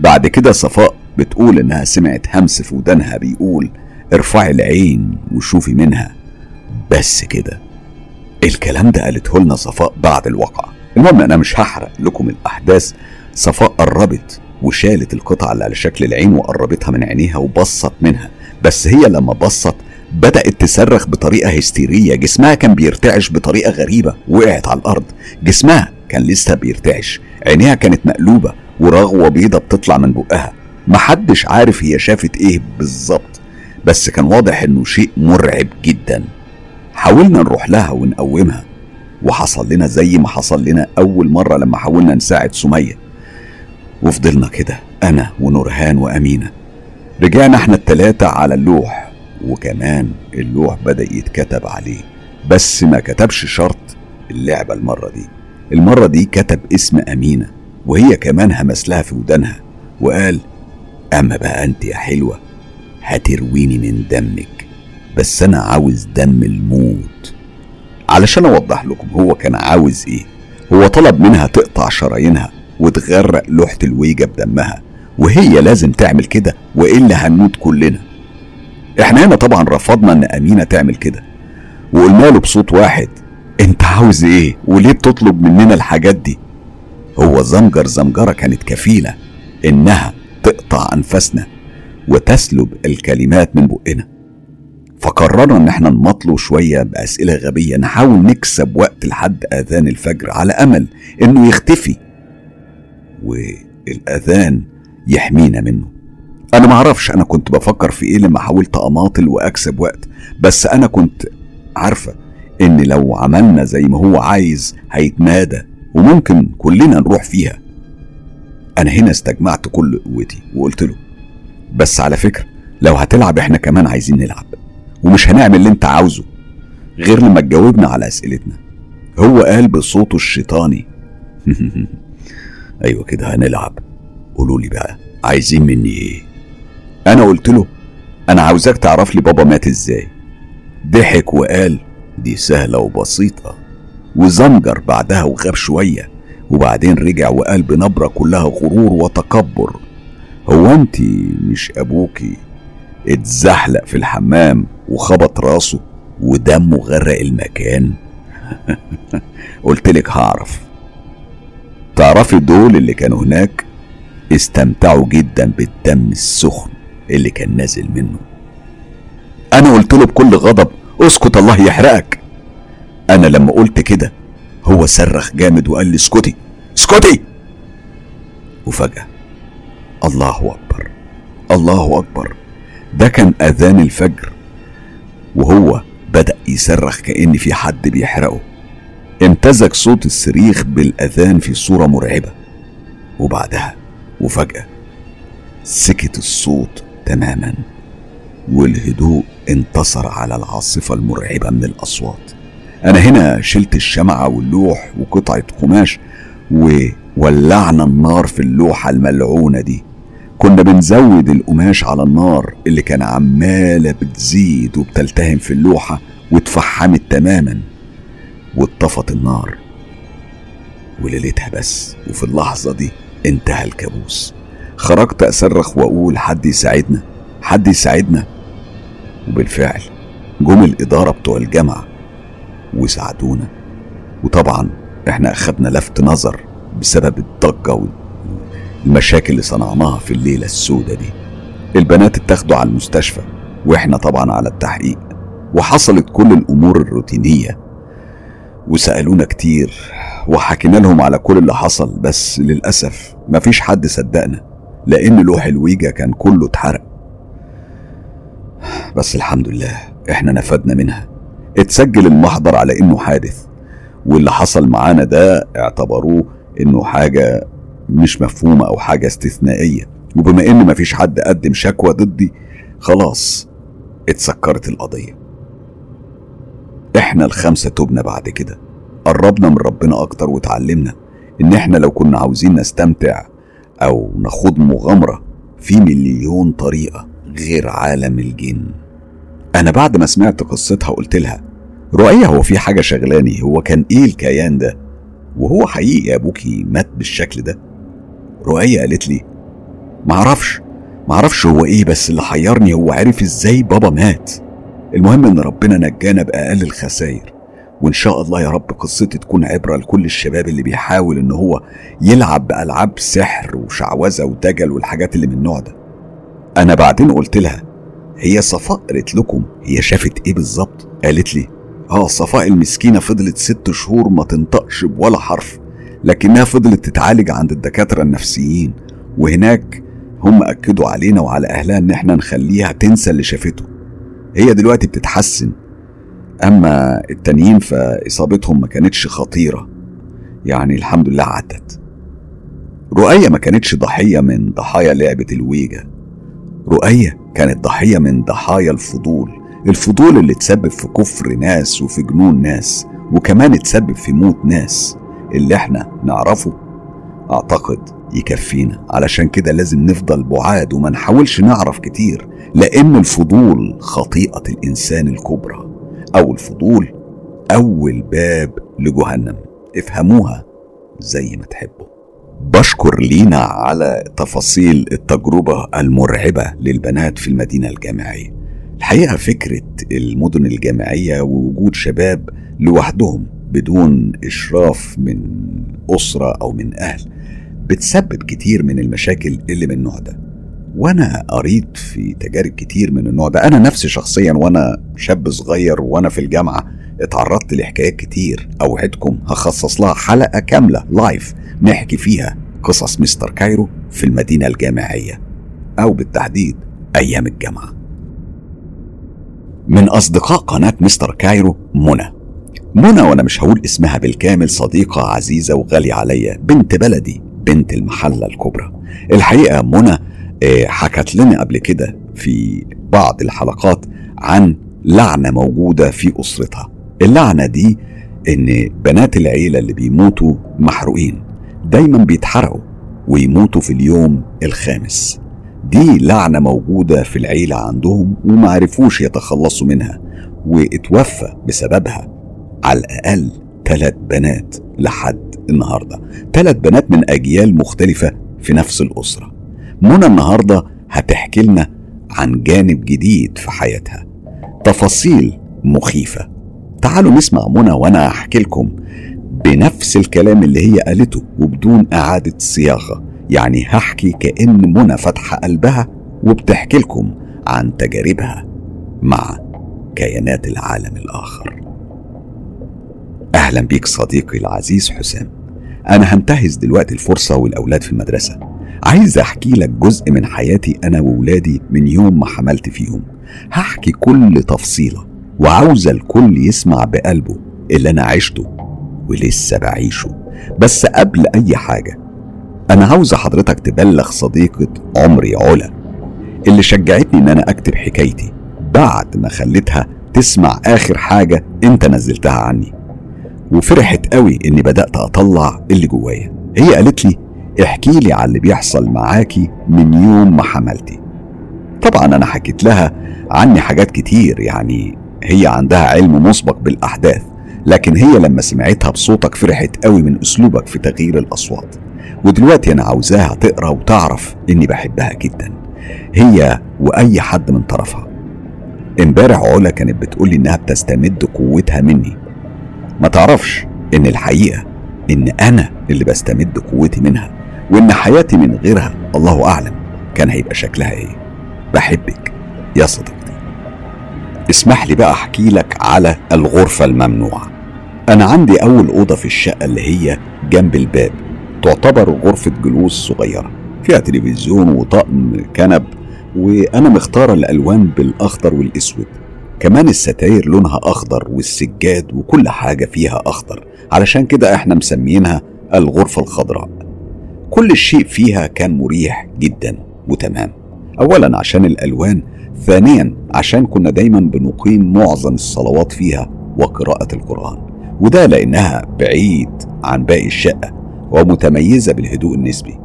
Speaker 1: بعد كده صفاء بتقول إنها سمعت همس في ودانها بيقول ارفعي العين وشوفي منها. بس كده. الكلام ده قالته لنا صفاء بعد الواقعة. المهم أنا مش هحرق لكم الأحداث. صفاء قربت وشالت القطعة اللي على شكل العين وقربتها من عينيها وبصت منها. بس هي لما بصت بدأت تصرخ بطريقة هستيرية جسمها كان بيرتعش بطريقة غريبة وقعت على الأرض. جسمها كان لسه بيرتعش عينيها كانت مقلوبة ورغوة بيضة بتطلع من بقها. محدش عارف هي شافت إيه بالظبط بس كان واضح إنه شيء مرعب جدا. حاولنا نروح لها ونقومها وحصل لنا زي ما حصل لنا أول مرة لما حاولنا نساعد سمية. وفضلنا كده أنا ونورهان وأمينة. رجعنا إحنا التلاتة على اللوح. وكمان اللوح بدأ يتكتب عليه بس ما كتبش شرط اللعبة المرة دي. المرة دي كتب اسم أمينة وهي كمان همس لها في ودانها وقال أما بقى أنت يا حلوة هترويني من دمك بس أنا عاوز دم الموت. علشان أوضح لكم هو كان عاوز إيه هو طلب منها تقطع شرايينها وتغرق لوحة الويجة بدمها وهي لازم تعمل كده وإلا هنموت كلنا. إحنا هنا طبعا رفضنا إن أمينة تعمل كده. وقلنا له بصوت واحد أنت عاوز إيه؟ وليه بتطلب مننا الحاجات دي؟ هو زمجر زمجرة كانت كفيلة إنها تقطع أنفاسنا وتسلب الكلمات من بقنا. فقررنا إن إحنا نمطله شوية بأسئلة غبية نحاول نكسب وقت لحد آذان الفجر على أمل إنه يختفي. والأذان يحمينا منه. أنا معرفش أنا كنت بفكر في إيه لما حاولت أماطل وأكسب وقت بس أنا كنت عارفة إن لو عملنا زي ما هو عايز هيتمادى وممكن كلنا نروح فيها. أنا هنا استجمعت كل قوتي وقلت له بس على فكرة لو هتلعب إحنا كمان عايزين نلعب ومش هنعمل اللي أنت عاوزه. غير لما تجاوبنا على أسئلتنا. هو قال بصوته الشيطاني أيوه كده هنلعب. قولوا لي بقى عايزين مني إيه؟ أنا قلت له أنا عاوزك تعرف لي بابا مات إزاي. ضحك وقال دي سهلة وبسيطة. وزمجر بعدها وغاب شوية وبعدين رجع وقال بنبرة كلها غرور وتكبر هو أنت مش أبوكي؟ اتزحلق في الحمام وخبط راسه ودمه غرق المكان. قلت لك هعرف. تعرفي دول اللي كانوا هناك استمتعوا جدا بالدم السخن. اللي كان نازل منه. أنا قلت له بكل غضب أسكت الله يحرقك. أنا لما قلت كده هو صرخ جامد وقال لي اسكتي اسكتي. وفجأة الله أكبر الله أكبر. ده كان أذان الفجر وهو بدأ يصرخ كأن في حد بيحرقه. امتزج صوت الصريخ بالأذان في صورة مرعبة. وبعدها وفجأة سكت الصوت تماما. والهدوء انتصر على العاصفة المرعبة من الأصوات. أنا هنا شلت الشمعة واللوح وقطعة قماش وولعنا النار في اللوحة الملعونة دي. كنا بنزود القماش على النار اللي كان عمالة بتزيد وبتلتهم في اللوحة واتفحمت تماما. واتطفت النار. وليلتها بس وفي اللحظة دي انتهى الكابوس. خرجت أصرخ وأقول حد يساعدنا؟ حد يساعدنا؟ وبالفعل جم الإدارة بتوع الجامعة وساعدونا. وطبعا إحنا أخدنا لفت نظر بسبب الضجة والمشاكل اللي صنعناها في الليلة السودة دي. البنات اتاخدوا على المستشفى وإحنا طبعا على التحقيق. وحصلت كل الأمور الروتينية. وسألونا كتير وحكينا لهم على كل اللي حصل بس للأسف مفيش حد صدقنا. لأن لوح الويجا كان كله اتحرق. بس الحمد لله إحنا نفدنا منها. اتسجل المحضر على إنه حادث واللي حصل معانا ده اعتبروه إنه حاجة مش مفهومة أو حاجة استثنائية. وبما إن مفيش حد قدم شكوى ضدي خلاص اتسكرت القضية. إحنا الخمسة تبنا بعد كده. قربنا من ربنا أكتر وتعلمنا إن إحنا لو كنا عاوزين نستمتع أو نخوض مغامرة في مليون طريقة غير عالم الجن. أنا بعد ما سمعت قصتها قلت لها رؤية هو في حاجة شغلاني هو كان إيه الكيان ده؟ وهو حقيقي أبوكي مات بالشكل ده؟ رؤية قالت لي معرفش معرفش هو إيه بس اللي حيرني هو عرف إزاي بابا مات. المهم إن ربنا نجانا بأقل الخسائر. وإن شاء الله يا رب قصتي تكون عبرة لكل الشباب اللي بيحاول إن هو يلعب بألعاب سحر وشعوذة ودجل والحاجات اللي من النوع ده. أنا بعدين قلت لها هي صفاء؟ قالت لكم هي شافت إيه بالظبط؟ قالت لي آه صفاء المسكينة فضلت ست شهور ما تنطقش بولا حرف لكنها فضلت تتعالج عند الدكاترة النفسيين وهناك هم أكدوا علينا وعلى أهلها إن إحنا نخليها تنسى اللي شافته. هي دلوقتي بتتحسن. أما التانيين فإصابتهم ما كانتش خطيرة. يعني الحمد لله عدت. رؤية ما كانتش ضحية من ضحايا لعبة الويجا. رؤية كانت ضحية من ضحايا الفضول. الفضول اللي تسبب في كفر ناس وفي جنون ناس وكمان تسبب في موت ناس. اللي إحنا نعرفه أعتقد يكفينا. علشان كده لازم نفضل بعاد وما نحاولش نعرف كتير لأن الفضول خطيئة الإنسان الكبرى. أو الفضول أول باب لجهنم. افهموها زي ما تحبوا. بشكر لينا على تفاصيل التجربة المرعبة للبنات في المدينة الجامعية. الحقيقة فكرة المدن الجامعية ووجود شباب لوحدهم بدون إشراف من أسرة أو من أهل بتسبب كتير من المشاكل اللي من النوع ده. وأنا قريت في تجارب كتير من النوع ده. أنا نفسي شخصيا وأنا شاب صغير وأنا في الجامعة اتعرضت لحكايات كتير أوعدكم هخصص لها حلقة كاملة live نحكي فيها قصص مستر كايرو في المدينة الجامعية أو بالتحديد أيام الجامعة. من أصدقاء قناة مستر كايرو منى. منى وأنا مش هقول اسمها بالكامل صديقة عزيزة وغالية عليا بنت بلدي بنت المحلة الكبرى. الحقيقة منى حكت لنا قبل كده في بعض الحلقات عن لعنة موجودة في أسرتها. اللعنة دي إن بنات العيلة اللي بيموتوا محروقين دايما بيتحرقوا ويموتوا في اليوم الخامس. دي لعنة موجودة في العيلة عندهم ومعرفوش يتخلصوا منها واتوفى بسببها على الأقل ثلاث بنات لحد النهارده. ثلاث بنات من أجيال مختلفة في نفس الأسرة. منى النهارده هتحكي لنا عن جانب جديد في حياتها. تفاصيل مخيفة. تعالوا نسمع منى وأنا احكي لكم بنفس الكلام اللي هي قالته وبدون إعادة صياغة. يعني هحكي كأن منى فاتحه قلبها وبتحكي لكم عن تجاربها مع كيانات العالم الآخر. أهلا بيك صديقي العزيز حسام. أنا هنتهز دلوقتي الفرصة والأولاد في المدرسة. عايز احكي لك جزء من حياتي أنا وولادي من يوم ما حملت فيهم. هحكي كل تفصيلة وعاوز الكل يسمع بقلبه اللي أنا عشته ولسه بعيشه. بس قبل اي حاجة أنا عاوز حضرتك تبلغ صديقة عمري علا اللي شجعتني ان أنا اكتب حكايتي بعد ما خليتها تسمع آخر حاجة انت نزلتها عني. وفرحت قوي اني بدأت اطلع اللي جوايا. هي قالت لي احكي لي على اللي بيحصل معاكي من يوم ما حملتي. طبعا أنا حكيت لها عني حاجات كتير يعني هي عندها علم مسبق بالأحداث لكن هي لما سمعتها بصوتك فرحت قوي من أسلوبك في تغيير الأصوات. ودلوقتي أنا عاوزاها تقرأ وتعرف إني بحبها جدا هي وأي حد من طرفها. امبارح علا كانت بتقولي إنها بتستمد قوتها مني. ما تعرفش إن الحقيقة إن أنا اللي بستمد قوتي منها. وإن حياتي من غيرها الله أعلم كان هيبقى شكلها إيه. بحبك يا صديقتي. اسمح لي بقى أحكي لك على الغرفة الممنوعة. أنا عندي أول أوضة في الشقة اللي هي جنب الباب. تعتبر غرفة جلوس صغيرة. فيها تلفزيون وطقم كنب وأنا مختاره الألوان بالأخضر والأسود. كمان الستاير لونها أخضر والسجاد وكل حاجة فيها أخضر. علشان كده إحنا مسمينها الغرفة الخضراء. كل شيء فيها كان مريح جدا وتمام. اولا عشان الألوان ثانيا عشان كنا دايما بنقيم معظم الصلوات فيها وقراءة القرآن وده لأنها بعيد عن باقي الشقة ومتميزة بالهدوء النسبي.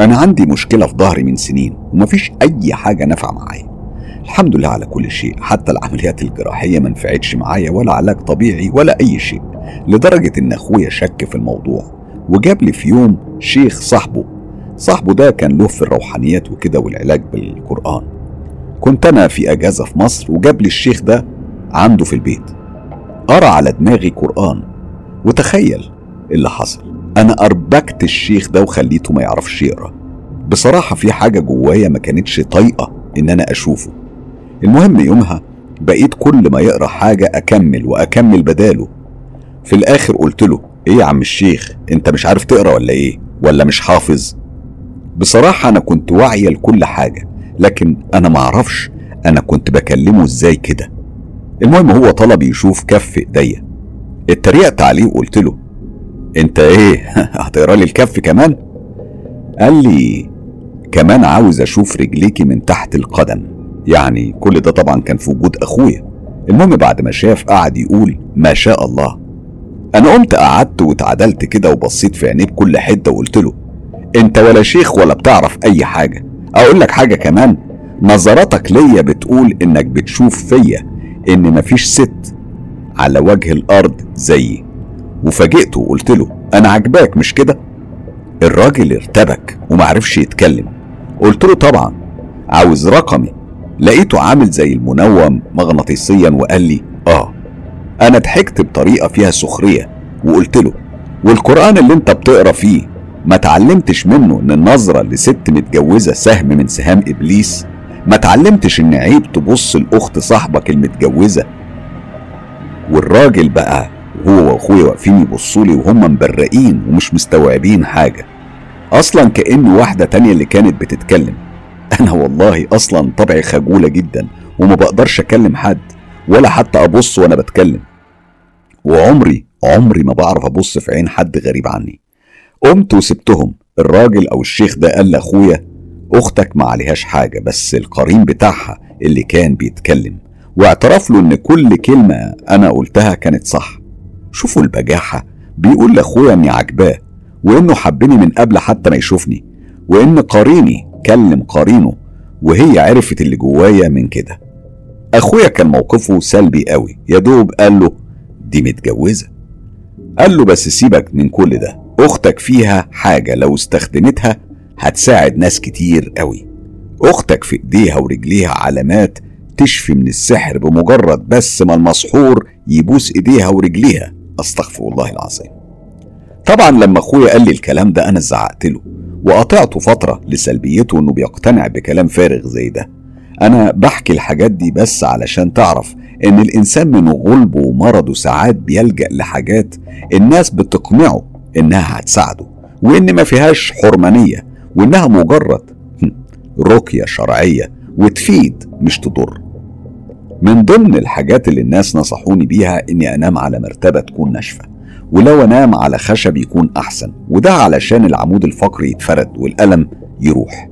Speaker 1: أنا عندي مشكلة في ظهري من سنين ومفيش أي حاجة نافعة معايا. الحمد لله على كل شيء حتى العمليات الجراحية ما نفعتش معايا ولا علاج طبيعي ولا أي شيء لدرجة إن أخويا شك في الموضوع. وجاب لي في يوم شيخ صاحبه. صاحبه ده كان له في الروحانيات وكده والعلاج بالقرآن. كنت أنا في أجازة في مصر وجاب لي الشيخ ده عنده في البيت. قرأ على دماغي قرآن. وتخيل اللي حصل. أنا أربكت الشيخ ده وخليته ما يعرفش يقرأ. بصراحة في حاجة جوايا ما كانتش طايقة إن أنا أشوفه. المهم يومها بقيت كل ما يقرأ حاجة أكمل وأكمل بداله. في الآخر قلت له إيه يا عم الشيخ؟ أنت مش عارف تقرأ ولا إيه؟ ولا مش حافظ؟ بصراحة أنا كنت واعيه لكل حاجة لكن أنا معرفش أنا كنت بكلمه إزاي كده. المهم هو طلب يشوف كف إيديا. اتريقت عليه وقلت له أنت إيه؟ هتقرأ لي الكف كمان؟ قال لي كمان عاوز أشوف رجليكي من تحت القدم. يعني كل ده طبعا كان في وجود أخويا. المهم بعد ما شاف قعد يقول ما شاء الله. أنا قمت قعدت واتعدلت كده وبصيت في عينيه بكل حدة وقلت له أنت ولا شيخ ولا بتعرف أي حاجة. أقول لك حاجة كمان نظراتك ليا بتقول إنك بتشوف فيا إن مفيش ست على وجه الأرض زيي. وفاجئته وقلت له أنا عجباك مش كده؟ الراجل ارتبك ومعرفش يتكلم. قلت له طبعا. عاوز رقمي. لقيته عامل زي المنوم مغناطيسيا وقال لي أنا ضحكت بطريقة فيها سخرية وقلت له والقرآن اللي أنت بتقرأ فيه ما تعلمتش منه إن النظرة لست متجوزة سهم من سهام إبليس؟ ما تعلمتش إن عيب تبص لأخت صاحبك المتجوزة؟ والراجل بقى هو وأخويا واقفين يبصوا لي وهم مبرقين ومش مستوعبين حاجة. أصلا كأن واحدة تانية اللي كانت بتتكلم. أنا والله أصلا طبعي خجولة جدا وما بقدرش أكلم حد. ولا حتى أبص وأنا بتكلم. وعمري عمري ما بعرف أبص في عين حد غريب عني. قمت وسبتهم. الراجل أو الشيخ ده قال لأخويا أختك ما عليهاش حاجة بس القرين بتاعها اللي كان بيتكلم. واعترف له إن كل كلمة أنا قلتها كانت صح. شوفوا البجاحة. بيقول لأخويا إني عجباه وإنه حبني من قبل حتى ما يشوفني وإن قريني كلم قرينه وهي عرفت اللي جوايا من كده. أخويا كان موقفه سلبي قوي. يا دوب قال له دي متجوزة. قال له بس سيبك من كل ده. أختك فيها حاجة لو استخدمتها هتساعد ناس كتير قوي. أختك في إيديها ورجليها علامات تشفي من السحر بمجرد بس ما المسحور يبوس إيديها ورجليها. أستغفر الله العظيم. طبعا لما أخويا قال لي الكلام ده أنا زعقت له وقطعته فترة لسلبيته إنه بيقتنع بكلام فارغ زي ده. أنا بحكي الحاجات دي بس علشان تعرف إن الإنسان من غلبه ومرضه ساعات بيلجأ لحاجات الناس بتقنعه إنها هتساعده وإن ما فيهاش حرمانية وإنها مجرد رقية شرعية وتفيد مش تضر. من ضمن الحاجات اللي الناس نصحوني بيها إني أنام على مرتبة تكون ناشفة ولو أنام على خشب يكون أحسن وده علشان العمود الفقري يتفرد والألم يروح.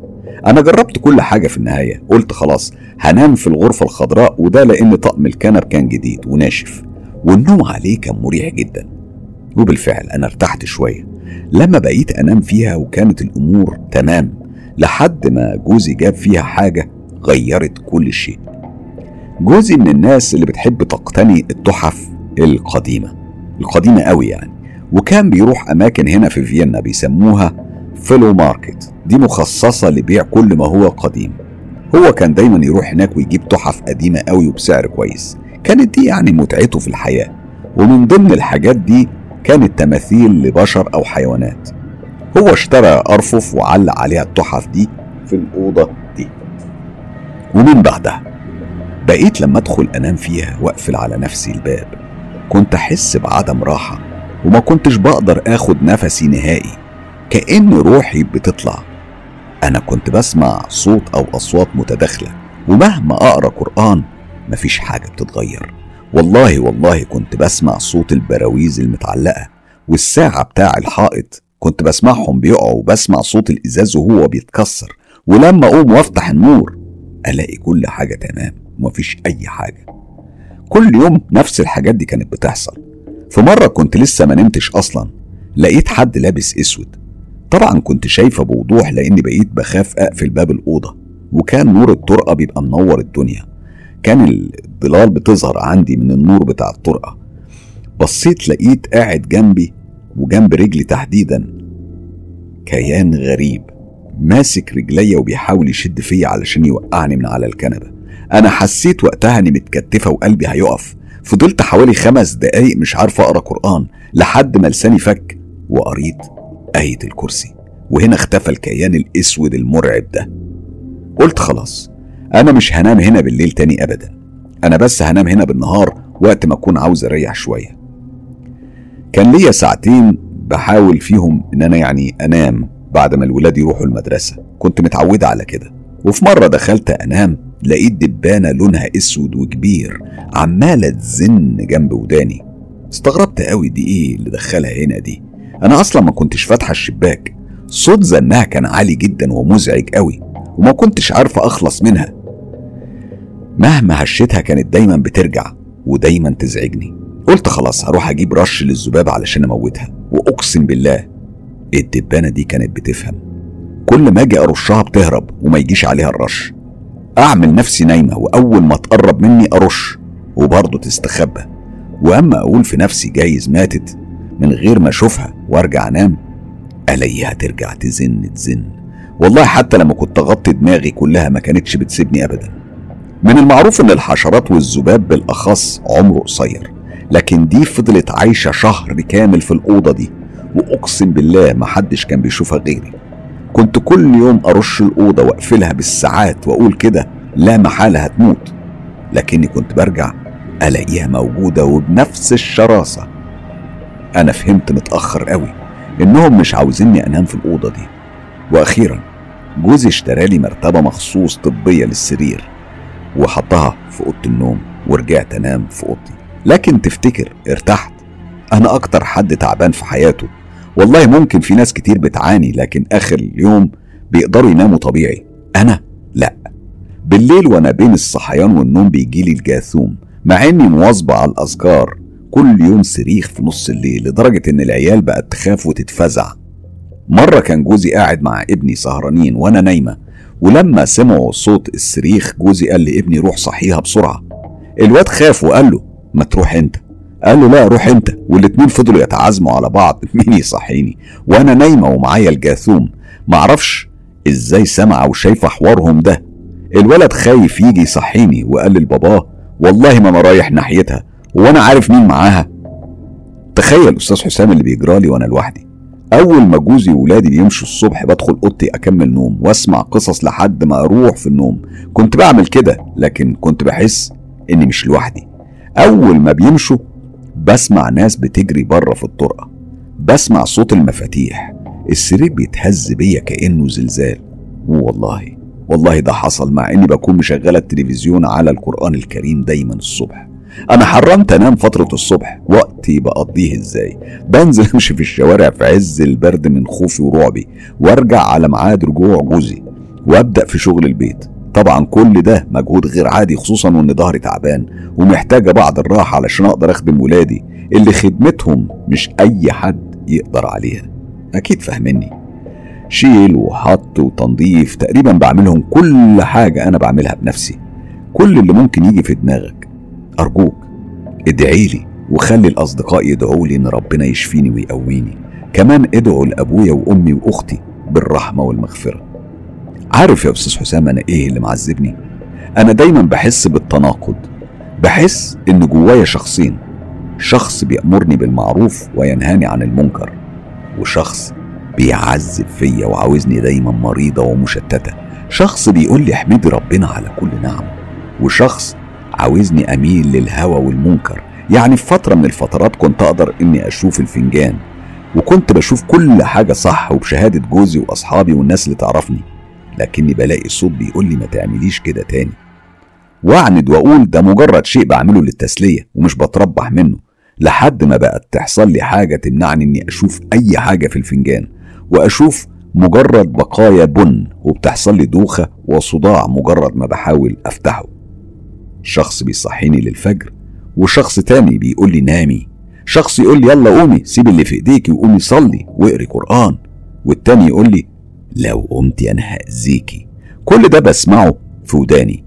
Speaker 1: أنا جربت كل حاجة في النهاية. قلت خلاص هنام في الغرفة الخضراء وده لأن طقم الكنب كان جديد وناشف والنوم عليه كان مريح جدا. وبالفعل أنا ارتحت شوية. لما بقيت أنام فيها وكانت الأمور تمام لحد ما جوزي جاب فيها حاجة غيرت كل شيء. جوزي من الناس اللي بتحب تقتني التحف القديمة. القديمة قوي يعني. وكان بيروح أماكن هنا في فيينا بيسموها Flohmarkt دي مخصصة لبيع كل ما هو قديم. هو كان دايما يروح هناك ويجيب تحف قديمة قوي وبسعر كويس. كانت دي يعني متعته في الحياة. ومن ضمن الحاجات دي كانت تماثيل لبشر أو حيوانات. هو اشترى أرفف وعلق عليها التحف دي في الأوضة دي. ومن بعدها بقيت لما أدخل أنام فيها وأقفل على نفسي الباب كنت أحس بعدم راحة وما كنتش بقدر آخد نفسي نهائي. كأن روحي بتطلع. أنا كنت بسمع صوت أو أصوات متداخلة ومهما أقرأ قرآن مفيش حاجة بتتغير. والله والله كنت بسمع صوت البراويز المتعلقة والساعة بتاع الحائط كنت بسمعهم بيقعوا وبسمع صوت الإزاز وهو بيتكسر ولما أقوم وأفتح النور ألاقي كل حاجة تمام ومفيش أي حاجة. كل يوم نفس الحاجات دي كانت بتحصل. في مرة كنت لسه ما نمتش أصلا لقيت حد لابس أسود. طبعا كنت شايفة بوضوح لأني بقيت بخاف أقفل باب الأوضة وكان نور الطرقة بيبقى منور الدنيا. كان الظلال بتظهر عندي من النور بتاع الطرقة. بصيت لقيت قاعد جنبي وجنب رجلي تحديدا. كيان غريب ماسك رجليا وبيحاول يشد فيا علشان يوقعني من على الكنبة. أنا حسيت وقتها إني متكتفة وقلبي هيقف. فضلت حوالي خمس دقايق مش عارف أقرأ قرآن لحد ما لساني فك وقريت. آية الكرسي. وهنا اختفى الكيان الأسود المرعب ده. قلت خلاص أنا مش هنام هنا بالليل تاني أبدا. أنا بس هنام هنا بالنهار وقت ما أكون عاوز أريح شوية. كان ليا ساعتين بحاول فيهم إن أنا يعني أنام بعد ما الولاد يروحوا المدرسة. كنت متعودة على كده. وفي مرة دخلت أنام لقيت دبانة لونها أسود وكبير عمالة تزن جنب وداني. استغربت قوي دي إيه اللي دخلها هنا دي. أنا أصلا ما كنتش فاتحة الشباك. صوت زنها كان عالي جدا ومزعج قوي وما كنتش عارفة أخلص منها. مهما هشتها كانت دايما بترجع ودايما تزعجني. قلت خلاص هروح أجيب رش للذباب علشان أموتها. وأقسم بالله الدبانة دي كانت بتفهم. كل ما أجي أرشها بتهرب وما يجيش عليها الرش. أعمل نفسي نايمة وأول ما تقرب مني أرش وبرضه تستخبى. وأما أقول في نفسي جايز ماتت من غير ما أشوفها وأرجع أنام ألاقيها ترجع تزن تزن. والله حتى لما كنت أغطي دماغي كلها ما كانتش بتسيبني أبدا. من المعروف إن الحشرات والذباب بالأخص عمره قصير لكن دي فضلت عايشة شهر كامل في الأوضة دي وأقسم بالله ما حدش كان بيشوفها غيري. كنت كل يوم أرش الأوضة وأقفلها بالساعات وأقول كده لا محالة هتموت. لكني كنت برجع ألاقيها موجودة وبنفس الشراسة. أنا فهمت متأخر قوي إنهم مش عاوزيني أنام في الأوضة دي. وأخيرا جوزي اشترالي مرتبة مخصوص طبية للسرير وحطها في أوضة النوم ورجعت أنام في أوضتي. لكن تفتكر ارتحت؟ أنا أكتر حد تعبان في حياته. والله ممكن في ناس كتير بتعاني لكن آخر اليوم بيقدروا يناموا طبيعي. أنا؟ لأ. بالليل وأنا بين الصحيان والنوم بيجيلي الجاثوم مع إني مواظبة على الأذكار كل يوم صريخ في نص الليل لدرجة إن العيال بقت تخاف وتتفزع. مرة كان جوزي قاعد مع ابني سهرانين وأنا نايمة ولما سمعوا صوت الصريخ جوزي قال لابني روح صحيها بسرعة. الواد خاف وقال له ما تروح أنت؟ قال له لا روح أنت. والاتنين فضلوا يتعازموا على بعض مين يصحيني؟ وأنا نايمة ومعايا الجاثوم. معرفش إزاي سمع وشايفه حوارهم ده. الولد خايف يجي يصحيني وقال لباباه والله ما أنا رايح ناحيتها. وأنا عارف مين معاها. تخيل أستاذ حسام اللي بيجرالي وأنا لوحدي. أول ما جوزي وولادي بيمشوا الصبح بدخل أوضتي أكمل نوم وأسمع قصص لحد ما أروح في النوم. كنت بعمل كده لكن كنت بحس إني مش لوحدي. أول ما بيمشوا بسمع ناس بتجري بره في الطرقة. بسمع صوت المفاتيح. السرير بيتهز بيا كأنه زلزال. والله والله ده حصل مع إني بكون مشغله التلفزيون على القرآن الكريم دايما الصبح. أنا حرمت أنام فترة الصبح وقتي بقضيه إزاي؟ بنزل أمشي في الشوارع في عز البرد من خوفي ورعبي وأرجع على ميعاد رجوع جوزي وأبدأ في شغل البيت. طبعا كل ده مجهود غير عادي خصوصا وإن ظهري تعبان ومحتاجة بعض الراحة علشان أقدر أخدم ولادي اللي خدمتهم مش أي حد يقدر عليها. أكيد فاهمني. شيل وحط وتنظيف تقريبا بعملهم كل حاجة أنا بعملها بنفسي. كل اللي ممكن يجي في دماغك. أرجوك ادعي لي وخلي الأصدقاء يدعوا لي إن ربنا يشفيني ويقويني. كمان ادعوا لأبويا وأمي وأختي بالرحمة والمغفرة. عارف يا أستاذ حسام أنا إيه اللي معذبني؟ أنا دايما بحس بالتناقض. بحس إن جوايا شخصين. شخص بيأمرني بالمعروف وينهاني عن المنكر وشخص بيعذب فيا وعاوزني دايما مريضة ومشتتة. شخص بيقول لي احمدي ربنا على كل نعم وشخص عاوزني أميل للهوى والمنكر. يعني في فترة من الفترات كنت أقدر إني أشوف الفنجان وكنت بشوف كل حاجة صح وبشهادة جوزي وأصحابي والناس اللي تعرفني لكني بلاقي صوت بيقول لي ما تعمليش كده تاني. وأعند وأقول ده مجرد شيء بعمله للتسلية ومش بتربح منه لحد ما بقت تحصل لي حاجة تمنعني إني أشوف أي حاجة في الفنجان وأشوف مجرد بقايا بن وبتحصل لي دوخة وصداع مجرد ما بحاول أفتحه. شخص بيصحيني للفجر وشخص تاني بيقول لي نامي. شخص يقول لي يلا قومي سيب اللي في ايديكي وقومي صلي واقري قرآن. والتاني يقول لي لو قمتي أنا هأذيكي. كل ده بسمعه في وداني.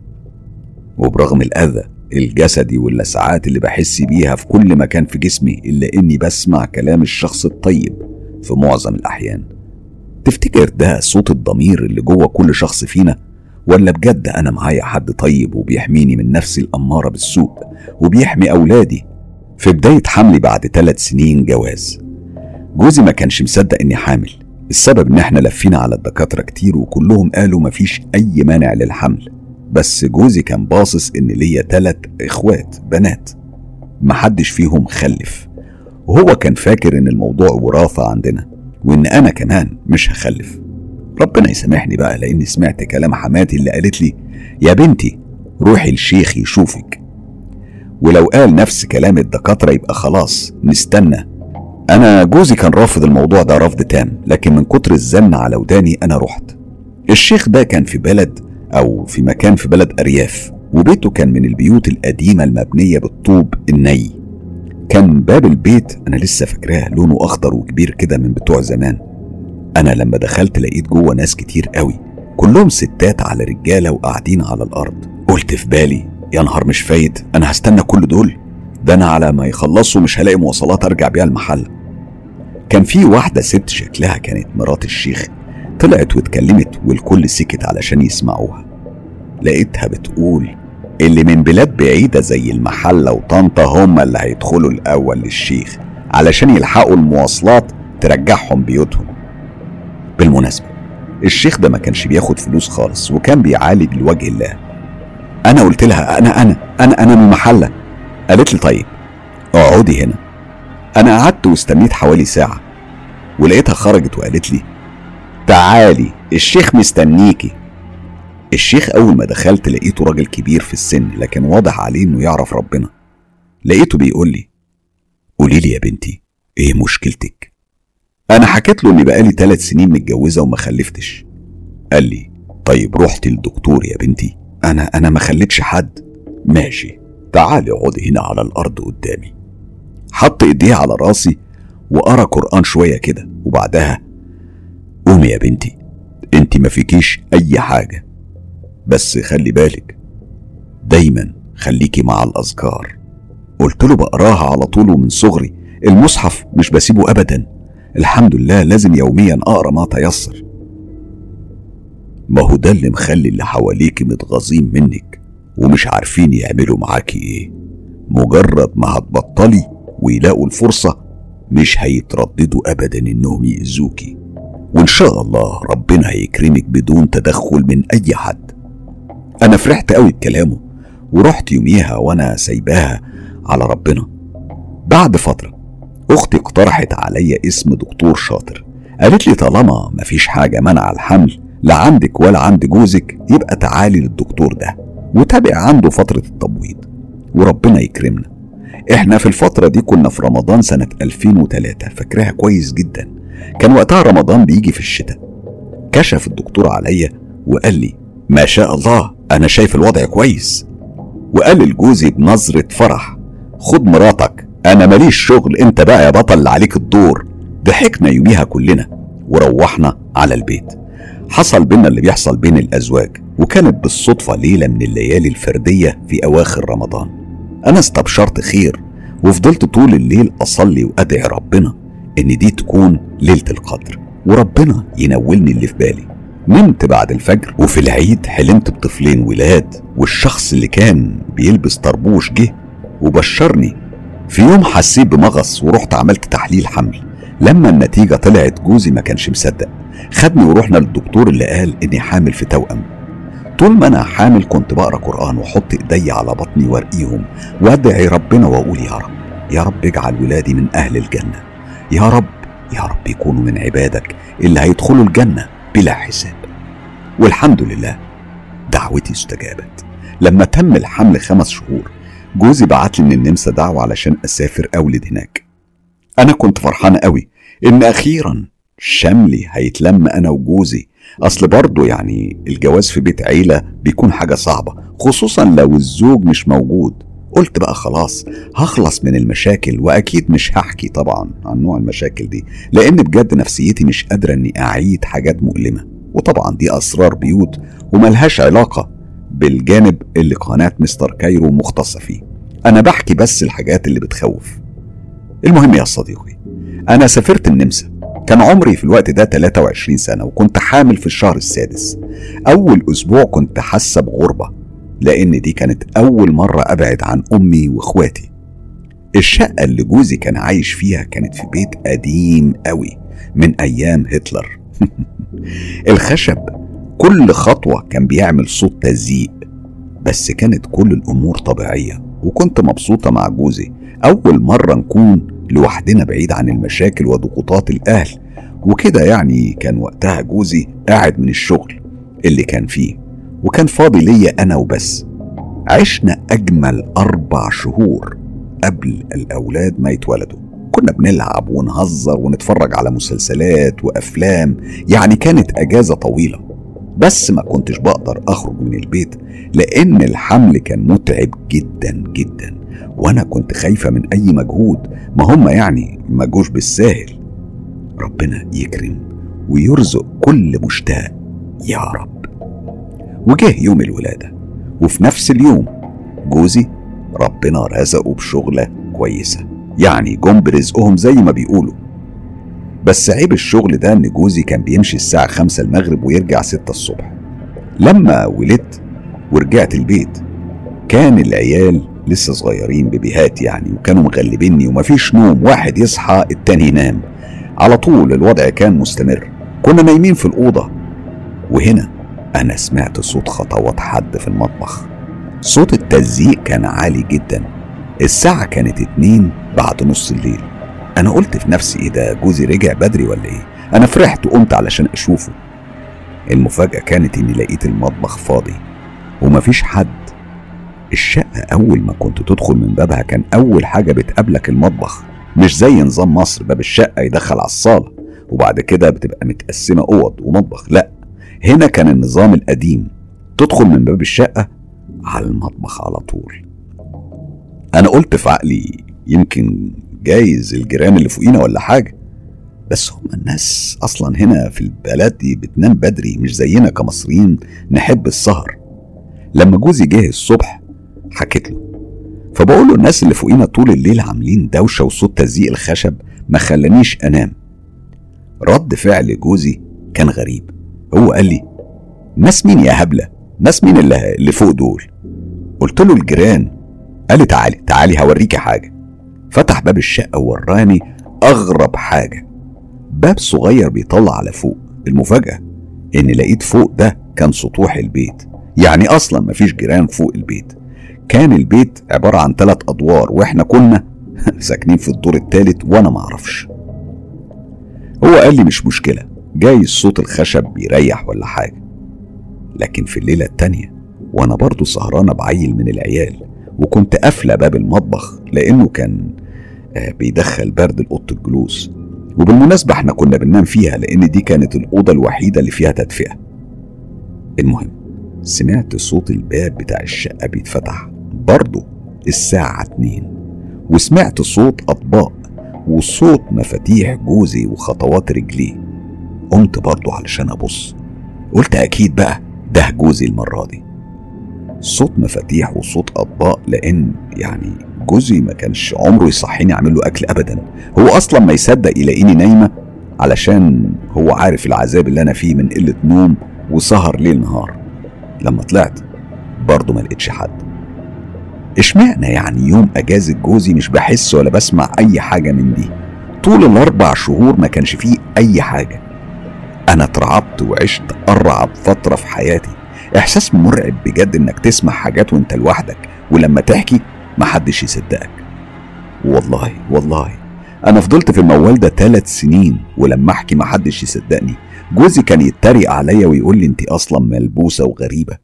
Speaker 1: وبرغم الأذى الجسدي واللسعات اللي بحس بيها في كل مكان في جسمي إلا إني بسمع كلام الشخص الطيب في معظم الأحيان. تفتكر ده صوت الضمير اللي جوه كل شخص فينا؟ ولا بجد أنا معايا حد طيب وبيحميني من نفسي الأمارة بالسوء وبيحمي أولادي في بداية حملي بعد ثلاث سنين جواز. جوزي ما كانش مصدق إني حامل. السبب إن إحنا لفينا على الدكاترة كتير وكلهم قالوا مفيش أي مانع للحمل. بس جوزي كان باصص إن ليا تلات إخوات بنات. محدش فيهم خلف. وهو كان فاكر إن الموضوع وراثة عندنا وإن أنا كمان مش هخلف. ربنا يسامحني بقى لأني سمعت كلام حماتي اللي قالت لي يا بنتي روحي الشيخ يشوفك. ولو قال نفس كلام الدكاترة يبقى خلاص نستنى. أنا جوزي كان رافض الموضوع ده رفض تام لكن من كتر الزن على وداني أنا رحت. الشيخ ده كان في بلد أو في مكان في بلد أرياف وبيته كان من البيوت القديمة المبنية بالطوب الني. كان باب البيت أنا لسه فاكراه لونه أخضر وكبير كده من بتوع زمان. أنا لما دخلت لقيت جوه ناس كتير قوي. كلهم ستات على رجالة وقاعدين على الأرض. قلت في بالي يا نهار مش فايت أنا هستنى كل دول. ده أنا على ما يخلصوا مش هلاقي مواصلات أرجع بيها المحل. كان في واحدة ست شكلها كانت مرات الشيخ. طلعت واتكلمت والكل سكت علشان يسمعوها. لقيتها بتقول اللي من بلاد بعيدة زي المحلة وطنطا هم اللي هيدخلوا الأول للشيخ علشان يلحقوا المواصلات ترجعهم بيوتهم. بالمناسبة الشيخ ده ما كانش بياخد فلوس خالص وكان بيعالج لوجه الله. أنا قلت لها أنا أنا أنا أنا من المحلة قالت لي طيب اقعدي هنا. أنا قعدت واستنيت حوالي ساعة ولقيتها خرجت وقالت لي تعالي الشيخ مستنيكي. الشيخ أول ما دخلت لقيته راجل كبير في السن لكن واضح عليه إنه يعرف ربنا. لقيته بيقول لي قولي لي يا بنتي إيه مشكلتك؟ أنا حكيت له إني بقالي ثلاث سنين متجوزة وما خلفتش. قال لي طيب رحت للدكتور يا بنتي. أنا أنا ما خليتش حد. ماشي. تعالي اقعدي هنا على الأرض قدامي. حط إيديه على راسي وقرا قرآن شوية كده وبعدها قومي يا بنتي. أنت ما فيكيش أي حاجة. بس خلي بالك دايما خليكي مع الأذكار. قلت له بقراها على طول ومن صغري. المصحف مش بسيبه أبدا. الحمد لله لازم يوميا أقرأ ما تيسر. ما هو ده اللي مخلي اللي حواليك متغاظين منك ومش عارفين يعملوا معاكي إيه؟ مجرد ما هتبطلي ويلاقوا الفرصة مش هيترددوا أبدا إنهم يأذوكي. وإن شاء الله ربنا هيكرمك بدون تدخل من أي حد. أنا فرحت قوي بكلامه ورحت يوميها وأنا سايباها على ربنا. بعد فترة أختي اقترحت عليا اسم دكتور شاطر. قالت لي طالما مفيش حاجة منع الحمل لا عندك ولا عند جوزك يبقى تعالي للدكتور ده. وتابع عنده فترة التبويض. وربنا يكرمنا. إحنا في الفترة دي كنا في رمضان سنة 2003 فاكراها كويس جدا. كان وقتها رمضان بيجي في الشتاء. كشف الدكتور عليا وقال لي ما شاء الله أنا شايف الوضع كويس. وقال لجوزي بنظرة فرح خد مراتك أنا ماليش شغل أنت بقى يا بطل اللي عليك الدور. ضحكنا يوميها كلنا. وروحنا على البيت. حصل بينا اللي بيحصل بين الأزواج. وكانت بالصدفة ليلة من الليالي الفردية في أواخر رمضان. أنا استبشرت خير. وفضلت طول الليل أصلي وأدعي ربنا إن دي تكون ليلة القدر. وربنا ينولني اللي في بالي. نمت بعد الفجر. وفي العيد حلمت بطفلين ولاد. والشخص اللي كان بيلبس طربوش جه وبشرني في يوم حسيت بمغص ورحت عملت تحليل حمل. لما النتيجة طلعت جوزي ما كانش مصدق. خدني ورحنا للدكتور اللي قال إني حامل في توأم. طول ما أنا حامل كنت بقرأ قرآن وأحط إيدي على بطني وأرقيهم وأدعي ربنا وأقول يا رب يا رب اجعل ولادي من أهل الجنة. يا رب يا رب يكونوا من عبادك اللي هيدخلوا الجنة بلا حساب. والحمد لله دعوتي استجابت. لما تم الحمل خمس شهور جوزي بعت لي من النمسا دعوة علشان أسافر أولد هناك. أنا كنت فرحان قوي إن أخيرا شملي هيتلم أنا وجوزي. أصل برضه يعني الجواز في بيت عيلة بيكون حاجة صعبة خصوصا لو الزوج مش موجود. قلت بقى خلاص هخلص من المشاكل وأكيد مش هحكي طبعا عن نوع المشاكل دي لأن بجد نفسيتي مش قادرة إني أعيد حاجات مؤلمة. وطبعا دي أسرار بيوت وملهاش علاقة بالجانب اللي قناة مستر كايرو مختصة فيه. أنا بحكي بس الحاجات اللي بتخوف. المهم يا صديقي أنا سافرت النمسا. كان عمري في الوقت ده 23 سنة وكنت حامل في الشهر السادس. أول أسبوع كنت حاسة بغربة لأن دي كانت أول مرة أبعد عن أمي وإخواتي. الشقة اللي جوزي كان عايش فيها كانت في بيت قديم قوي من أيام هتلر. الخشب كل خطوة كان بيعمل صوت تزييق بس كانت كل الأمور طبيعية وكنت مبسوطة مع جوزي. أول مرة نكون لوحدنا بعيد عن المشاكل وضغوطات الأهل وكده يعني كان وقتها جوزي قاعد من الشغل اللي كان فيه وكان فاضي ليا أنا وبس. عشنا أجمل أربع شهور قبل الأولاد ما يتولدوا. كنا بنلعب ونهزر ونتفرج على مسلسلات وأفلام يعني كانت أجازة طويلة. بس ما كنتش بقدر أخرج من البيت لأن الحمل كان متعب جدا جدا. وأنا كنت خايفة من أي مجهود. ما هم يعني ما جوش بالساهل. ربنا يكرم ويرزق كل مشتاق يا رب. وجه يوم الولادة. وفي نفس اليوم جوزي ربنا رزقه بشغلة كويسة. يعني جم برزقهم زي ما بيقولوا. بس عيب الشغل ده إن جوزي كان بيمشي الساعة خمسة المغرب ويرجع ستة الصبح. لما ولدت ورجعت البيت كان العيال لسه صغيرين بيبيهات يعني وكانوا مغلبيني ومفيش نوم واحد يصحى التاني ينام. على طول الوضع كان مستمر. كنا نايمين في الأوضة. وهنا أنا سمعت صوت خطوات حد في المطبخ. صوت التزييق كان عالي جدا. الساعة كانت اتنين بعد نص الليل. أنا قلت في نفسي إيه ده جوزي رجع بدري ولا إيه؟ أنا فرحت وقمت علشان أشوفه. المفاجأة كانت إني لقيت المطبخ فاضي ومفيش حد. الشقة أول ما كنت تدخل من بابها كان أول حاجة بتقابلك المطبخ. مش زي نظام مصر باب الشقة يدخل على الصالة وبعد كده بتبقى متقسمة أوض ومطبخ. لأ هنا كان النظام القديم. تدخل من باب الشقة على المطبخ على طول. أنا قلت في عقلي يمكن جايز الجيران اللي فوقينا ولا حاجة. بس هم الناس أصلا هنا في البلد دي بتنام بدري مش زينا كمصريين نحب السهر. لما جوزي جه الصبح حكيت له. فبقول له الناس اللي فوقينا طول الليل عاملين دوشة وصوت تزييق الخشب ما خلانيش أنام. رد فعل جوزي كان غريب. هو قال لي ناس مين يا هبلة؟ ناس مين اللي, اللي فوق دول؟ قلت له الجيران. قال لي تعالي تعالي هوريكي حاجة. فتح باب الشقة ووراني أغرب حاجة. باب صغير بيطلع على فوق. المفاجأة إن لقيت فوق ده كان سطوح البيت. يعني أصلا مفيش جيران فوق البيت. كان البيت عبارة عن ثلاث أدوار وإحنا كنا ساكنين في الدور الثالث وأنا معرفش هو قال لي مش مشكلة جايز صوت الخشب بيريح ولا حاجة. لكن في الليلة التانية وأنا برضه سهرانة بعيل من العيال وكنت قافلة باب المطبخ لأنه كان بيدخل برد لأوضة الجلوس. وبالمناسبة إحنا كنا بننام فيها لأن دي كانت الأوضة الوحيدة اللي فيها تدفئة. المهم سمعت صوت الباب بتاع الشقة بيتفتح برضه الساعة اتنين. وسمعت صوت أطباق وصوت مفاتيح جوزي وخطوات رجليه. قمت برضه علشان أبص. قلت أكيد بقى ده جوزي المرة دي. صوت مفاتيح وصوت أطباق لأن يعني جوزي ما كانش عمره يصحيني أعمل له أكل أبدا. هو أصلا ما يصدق يلاقيني نايمة علشان هو عارف العذاب اللي أنا فيه من قلة نوم وسهر ليل نهار. لما طلعت برضه ما لقيتش حد. إشمعنى يعني يوم أجازة جوزي مش بحس ولا بسمع أي حاجة من دي؟ طول الأربع شهور ما كانش فيه أي حاجة. أنا اترعبت وعشت أرعب فترة في حياتي. إحساس مرعب بجد إنك تسمع حاجات وأنت لوحدك. ولما تحكي محدش يصدقك. والله والله. أنا فضلت في الموال ده ثلاث سنين ولما أحكي محدش يصدقني جوزي كان يتريق عليا ويقول لي انت أصلا ملبوسة وغريبة.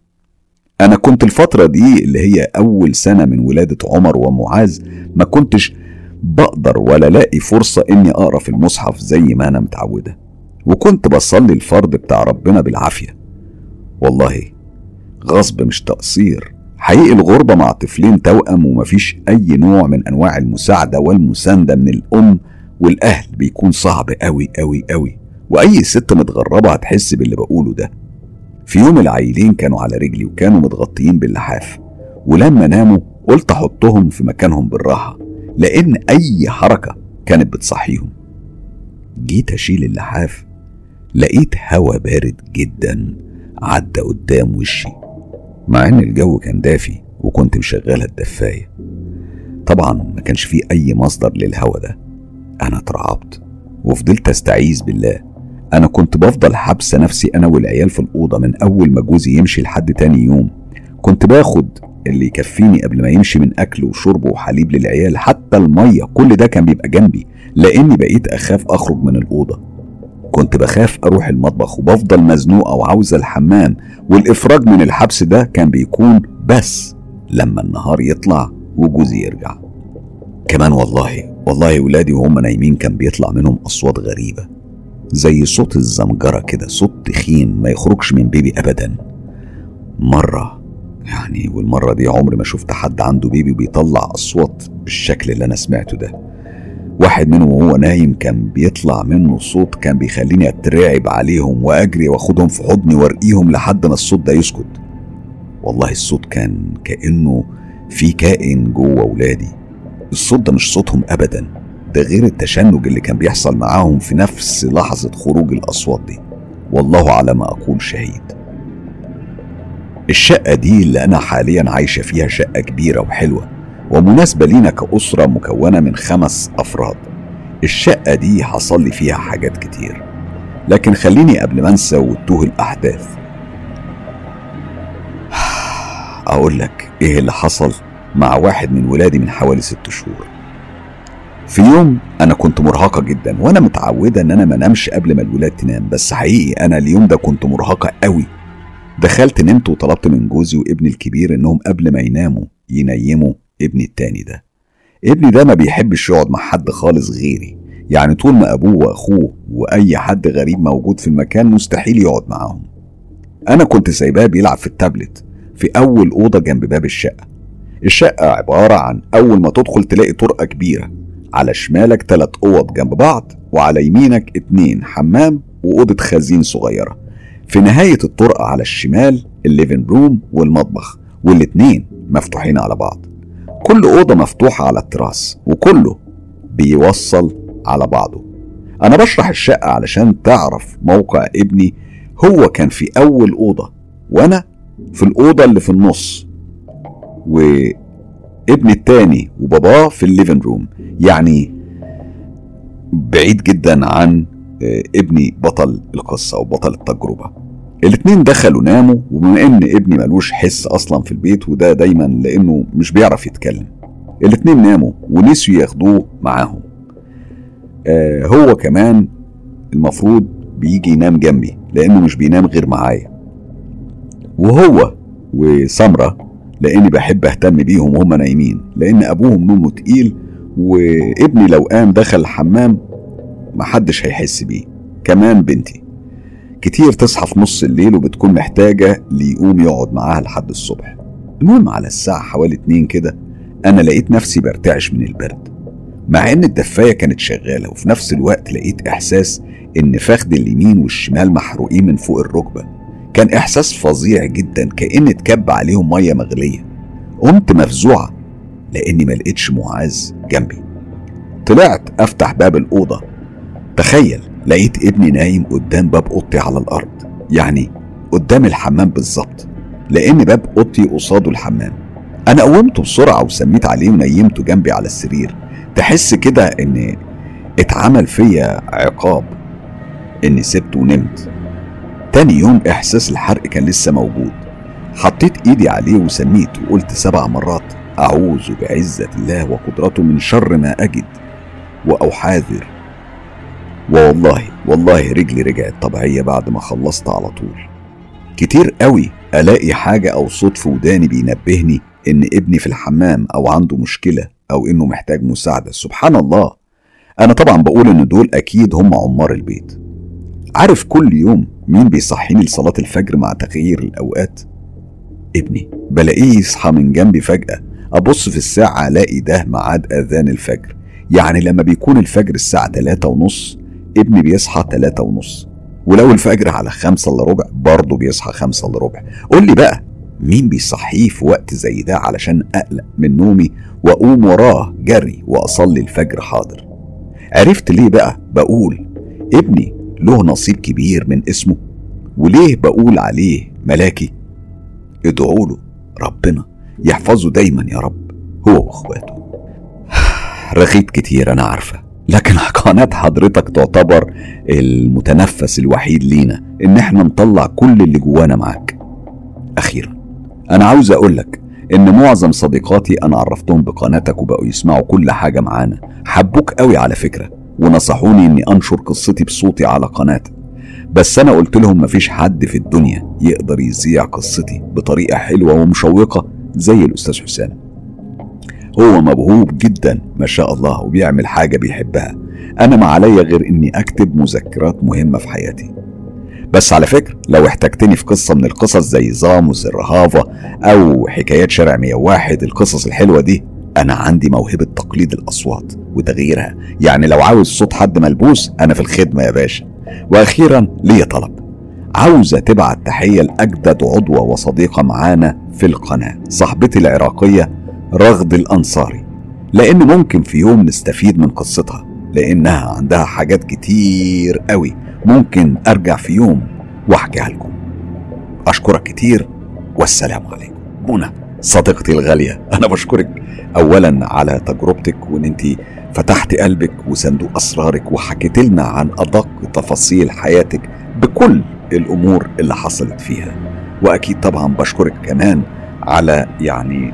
Speaker 1: أنا كنت الفترة دي اللي هي أول سنة من ولادة عمر ومعاذ ما كنتش بقدر ولا لاقي فرصة إني أقرأ في المصحف زي ما أنا متعودة. وكنت بصلي الفرض بتاع ربنا بالعافية. والله غصب مش تقصير. حقيقي الغربة مع طفلين توأم ومفيش أي نوع من أنواع المساعدة والمساندة من الأم والأهل بيكون صعب أوي أوي أوي. وأي ست متغربة هتحس باللي بقوله ده. في يوم العيلين كانوا على رجلي وكانوا متغطيين باللحاف. ولما ناموا قلت أحطهم في مكانهم بالراحة لأن أي حركة كانت بتصحيهم. جيت أشيل اللحاف لقيت هوا بارد جدا عدى قدام وشي. مع إن الجو كان دافي وكنت مشغلة الدفاية. طبعا ما كانش فيه أي مصدر للهوا ده. أنا اترعبت وفضلت أستعيذ بالله. أنا كنت بفضل حابسه نفسي أنا والعيال في الأوضة من أول ما جوزي يمشي لحد تاني يوم. كنت باخد اللي يكفيني قبل ما يمشي من أكل وشرب وحليب للعيال. حتى المية كل ده كان بيبقى جنبي لأني بقيت أخاف أخرج من الأوضة. كنت بخاف أروح المطبخ وبفضل مزنوقه وعاوزه الحمام والإفراج من الحبس ده كان بيكون بس لما النهار يطلع وجوزي يرجع. كمان والله والله ولادي وهم نايمين كان بيطلع منهم أصوات غريبة زي صوت الزمجرة كده صوت تخين ما يخرجش من بيبي أبدا. مرة يعني والمرة دي عمري ما شفت حد عنده بيبي بيطلع أصوات بالشكل اللي أنا سمعته ده. واحد منهم وهو نايم كان بيطلع منه صوت كان بيخليني أترعب عليهم وأجري وأخدهم في حضني وأرقيهم لحد ما الصوت ده يسكت. والله الصوت كان كأنه في كائن جوه ولادي. الصوت ده مش صوتهم ابدا ده غير التشنج اللي كان بيحصل معاهم في نفس لحظة خروج الأصوات دي. والله على ما أقول شهيد. الشقة دي اللي أنا حاليا عايشة فيها شقة كبيرة وحلوة. ومناسبة لينا كأسرة مكونة من خمس أفراد. الشقة دي حصل لي فيها حاجات كتير. لكن خليني قبل ما انسى وتوه الأحداث. أقول لك إيه اللي حصل مع واحد من ولادي من حوالي ست شهور. في يوم أنا كنت مرهقة جدا وأنا متعودة إن أنا ما نامش قبل ما الولاد تنام بس حقيقي أنا اليوم ده كنت مرهقة قوي. دخلت نمت وطلبت من جوزي وابني الكبير إنهم قبل ما يناموا ينيموا. ابني التاني ده. ابني ده ما بيحبش يقعد مع حد خالص غيري. يعني طول ما أبوه وأخوه وأي حد غريب موجود في المكان مستحيل يقعد معاهم. أنا كنت سايباه بيلعب في التابلت في أول أوضة جنب باب الشقة. الشقة عبارة عن أول ما تدخل تلاقي طرقة كبيرة. على شمالك تلات أوض جنب بعض وعلى يمينك اتنين حمام وأوضة خزين صغيرة. في نهاية الطرقة على الشمال ال living room والمطبخ والاتنين مفتوحين على بعض. كل أوضة مفتوحة على التراس وكله بيوصل على بعضه. أنا بشرح الشقة علشان تعرف موقع ابني هو كان في أول أوضة وأنا في الأوضة اللي في النص وابني التاني وباباه في ال living room يعني بعيد جدا عن آه، ابني بطل القصة أو بطل التجربة. الاتنين دخلوا ناموا وبما إن ابني ملوش حس أصلا في البيت وده دايما لأنه مش بيعرف يتكلم. الاتنين ناموا ونسيوا ياخدوه معاهم. آه هو كمان المفروض بيجي ينام جنبي لأنه مش بينام غير معايا. وهو وسمرة لأني بحب أهتم بيهم وهم نايمين لأن أبوهم نومه تقيل وابني لو قام دخل الحمام محدش هيحس بيه. كمان بنتي. كتير تصحى في نص الليل وبتكون محتاجة ليقوم يقعد معاها لحد الصبح. المهم على الساعة حوالي اتنين كده أنا لقيت نفسي برتعش من البرد. مع إن الدفاية كانت شغالة وفي نفس الوقت لقيت إحساس إن فخد اليمين والشمال محروقين من فوق الركبة. كان إحساس فظيع جدا كأن اتكب عليهم مية مغلية. قمت مفزوعة لأني ما لقيتش معاذ جنبي. طلعت أفتح باب الأوضة. تخيل لقيت ابني نايم قدام باب اوضتي على الأرض. يعني قدام الحمام بالظبط. لأن باب اوضتي قصاده الحمام. أنا قومته بسرعة وسميت عليه ونيمته جنبي على السرير. تحس كده ان اتعمل فيا عقاب. اني سبته ونمت. تاني يوم احساس الحرق كان لسه موجود. حطيت ايدي عليه وسميت وقلت سبع مرات أعوذ بعزة الله وقدرته من شر ما أجد وأحاذر والله والله رجلي رجعت طبيعية بعد ما خلصت على طول. كتير قوي ألاقي حاجة أو صوت في وداني بينبهني إن ابني في الحمام أو عنده مشكلة أو إنه محتاج مساعدة. سبحان الله! أنا طبعا بقول إن دول أكيد هم عمار البيت. عارف كل يوم مين بيصحيني لصلاة الفجر مع تغيير الأوقات؟ ابني. بلاقيه يصحى من جنبي فجأة أبص في الساعة ألاقي ده ميعاد أذان الفجر. يعني لما بيكون الفجر الساعة تلاتة ونص ابني بيصحى تلاتة ونص ولو الفجر على خمسة إلا ربع برضه بيصحى خمسة إلا ربع. قول لي بقى مين بيصحيه في وقت زي ده علشان أقلق من نومي وأقوم وراه جري وأصلي الفجر حاضر؟ عرفت ليه بقى بقول ابني له نصيب كبير من اسمه؟ وليه بقول عليه ملاكي؟ ادعوا له ربنا يحفظه دايما يا رب هو وأخواته. رغيت كتير أنا عارفة. لكن قناة حضرتك تعتبر المتنفس الوحيد لينا إن إحنا نطلع كل اللي جوانا معاك. أخيرا أنا عاوز اقولك إن معظم صديقاتي أنا عرفتهم بقناتك وبقوا يسمعوا كل حاجة معانا. حبوك قوي على فكرة ونصحوني إني أنشر قصتي بصوتي على قناتك بس أنا قلت لهم مفيش حد في الدنيا يقدر يذيع قصتي بطريقة حلوة ومشوقة زي الأستاذ حسام. هو موهوب جدا ما شاء الله وبيعمل حاجة بيحبها. أنا ما عليا غير إني أكتب مذكرات مهمة في حياتي. بس على فكرة لو احتجتني في قصة من القصص زي زاموس الرهافة أو حكايات شارع 101 القصص الحلوة دي أنا عندي موهبة تقليد الأصوات وتغييرها. يعني لو عاوز صوت حد ملبوس أنا في الخدمة يا باشا. وأخيرا ليا طلب. عاوزة تبعت تحية لأجدد عضوة وصديقة معانا في القناة. صاحبتي العراقية رغد الأنصاري. لأن ممكن في يوم نستفيد من قصتها لأنها عندها حاجات كتير قوي. ممكن أرجع في يوم وأحكيها لكم. أشكرك كتير والسلام عليكم. منى صديقتي الغالية أنا بشكرك. أولا على تجربتك وإن أنت فتحت قلبك وصندوق أسرارك وحكيت لنا عن أدق تفاصيل حياتك بكل الأمور اللي حصلت فيها. وأكيد طبعا بشكرك كمان على يعني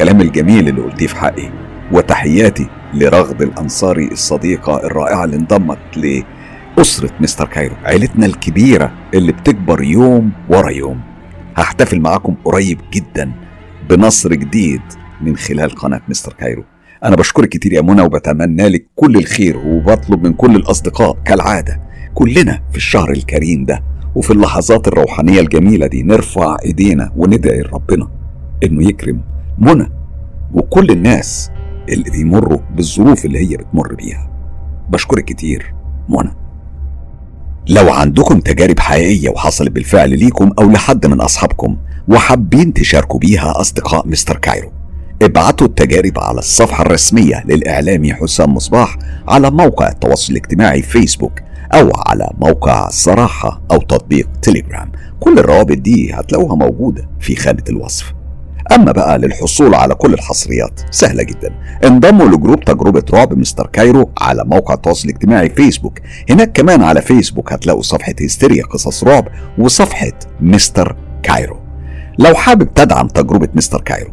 Speaker 1: الكلام الجميل اللي قلتيه في حقي وتحياتي لرغد الأنصاري الصديقة الرائعة اللي انضمت لأسرة مستر كايرو عيلتنا الكبيرة اللي بتكبر يوم ورا يوم. هحتفل معاكم قريب جدا بنصر جديد من خلال قناة مستر كايرو. أنا بشكرك كتير يا منى وبتمنى لك كل الخير وبطلب من كل الأصدقاء كالعادة كلنا في الشهر الكريم ده وفي اللحظات الروحانية الجميلة دي نرفع إيدينا وندعي لربنا إنه يكرم منى وكل الناس اللي بيمروا بالظروف اللي هي بتمر بيها. بشكرك كتير منى. لو عندكم تجارب حقيقية وحصلت بالفعل ليكم أو لحد من أصحابكم وحابين تشاركوا بيها أصدقاء مستر كايرو ابعتوا التجارب على الصفحة الرسمية للإعلامي حسام مصباح على موقع التواصل الاجتماعي فيسبوك أو على موقع صراحة أو تطبيق تليجرام كل الروابط دي هتلاقوها موجودة في خانة الوصف. أما بقى للحصول على كل الحصريات سهلة جدا. انضموا لجروب تجربة رعب مستر كايرو على موقع التواصل الاجتماعي فيسبوك. هناك كمان على فيسبوك هتلاقوا صفحة هستيريا قصص رعب وصفحة مستر كايرو. لو حابب تدعم تجربة مستر كايرو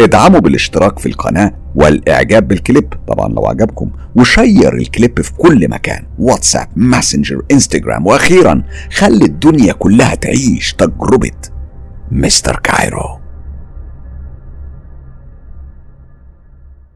Speaker 1: ادعموا بالاشتراك في القناة والإعجاب بالكليب طبعا لو عجبكم وشير الكليب في كل مكان واتساب ماسنجر إنستجرام وأخيرا خلي الدنيا كلها تعيش تجربة مستر كايرو.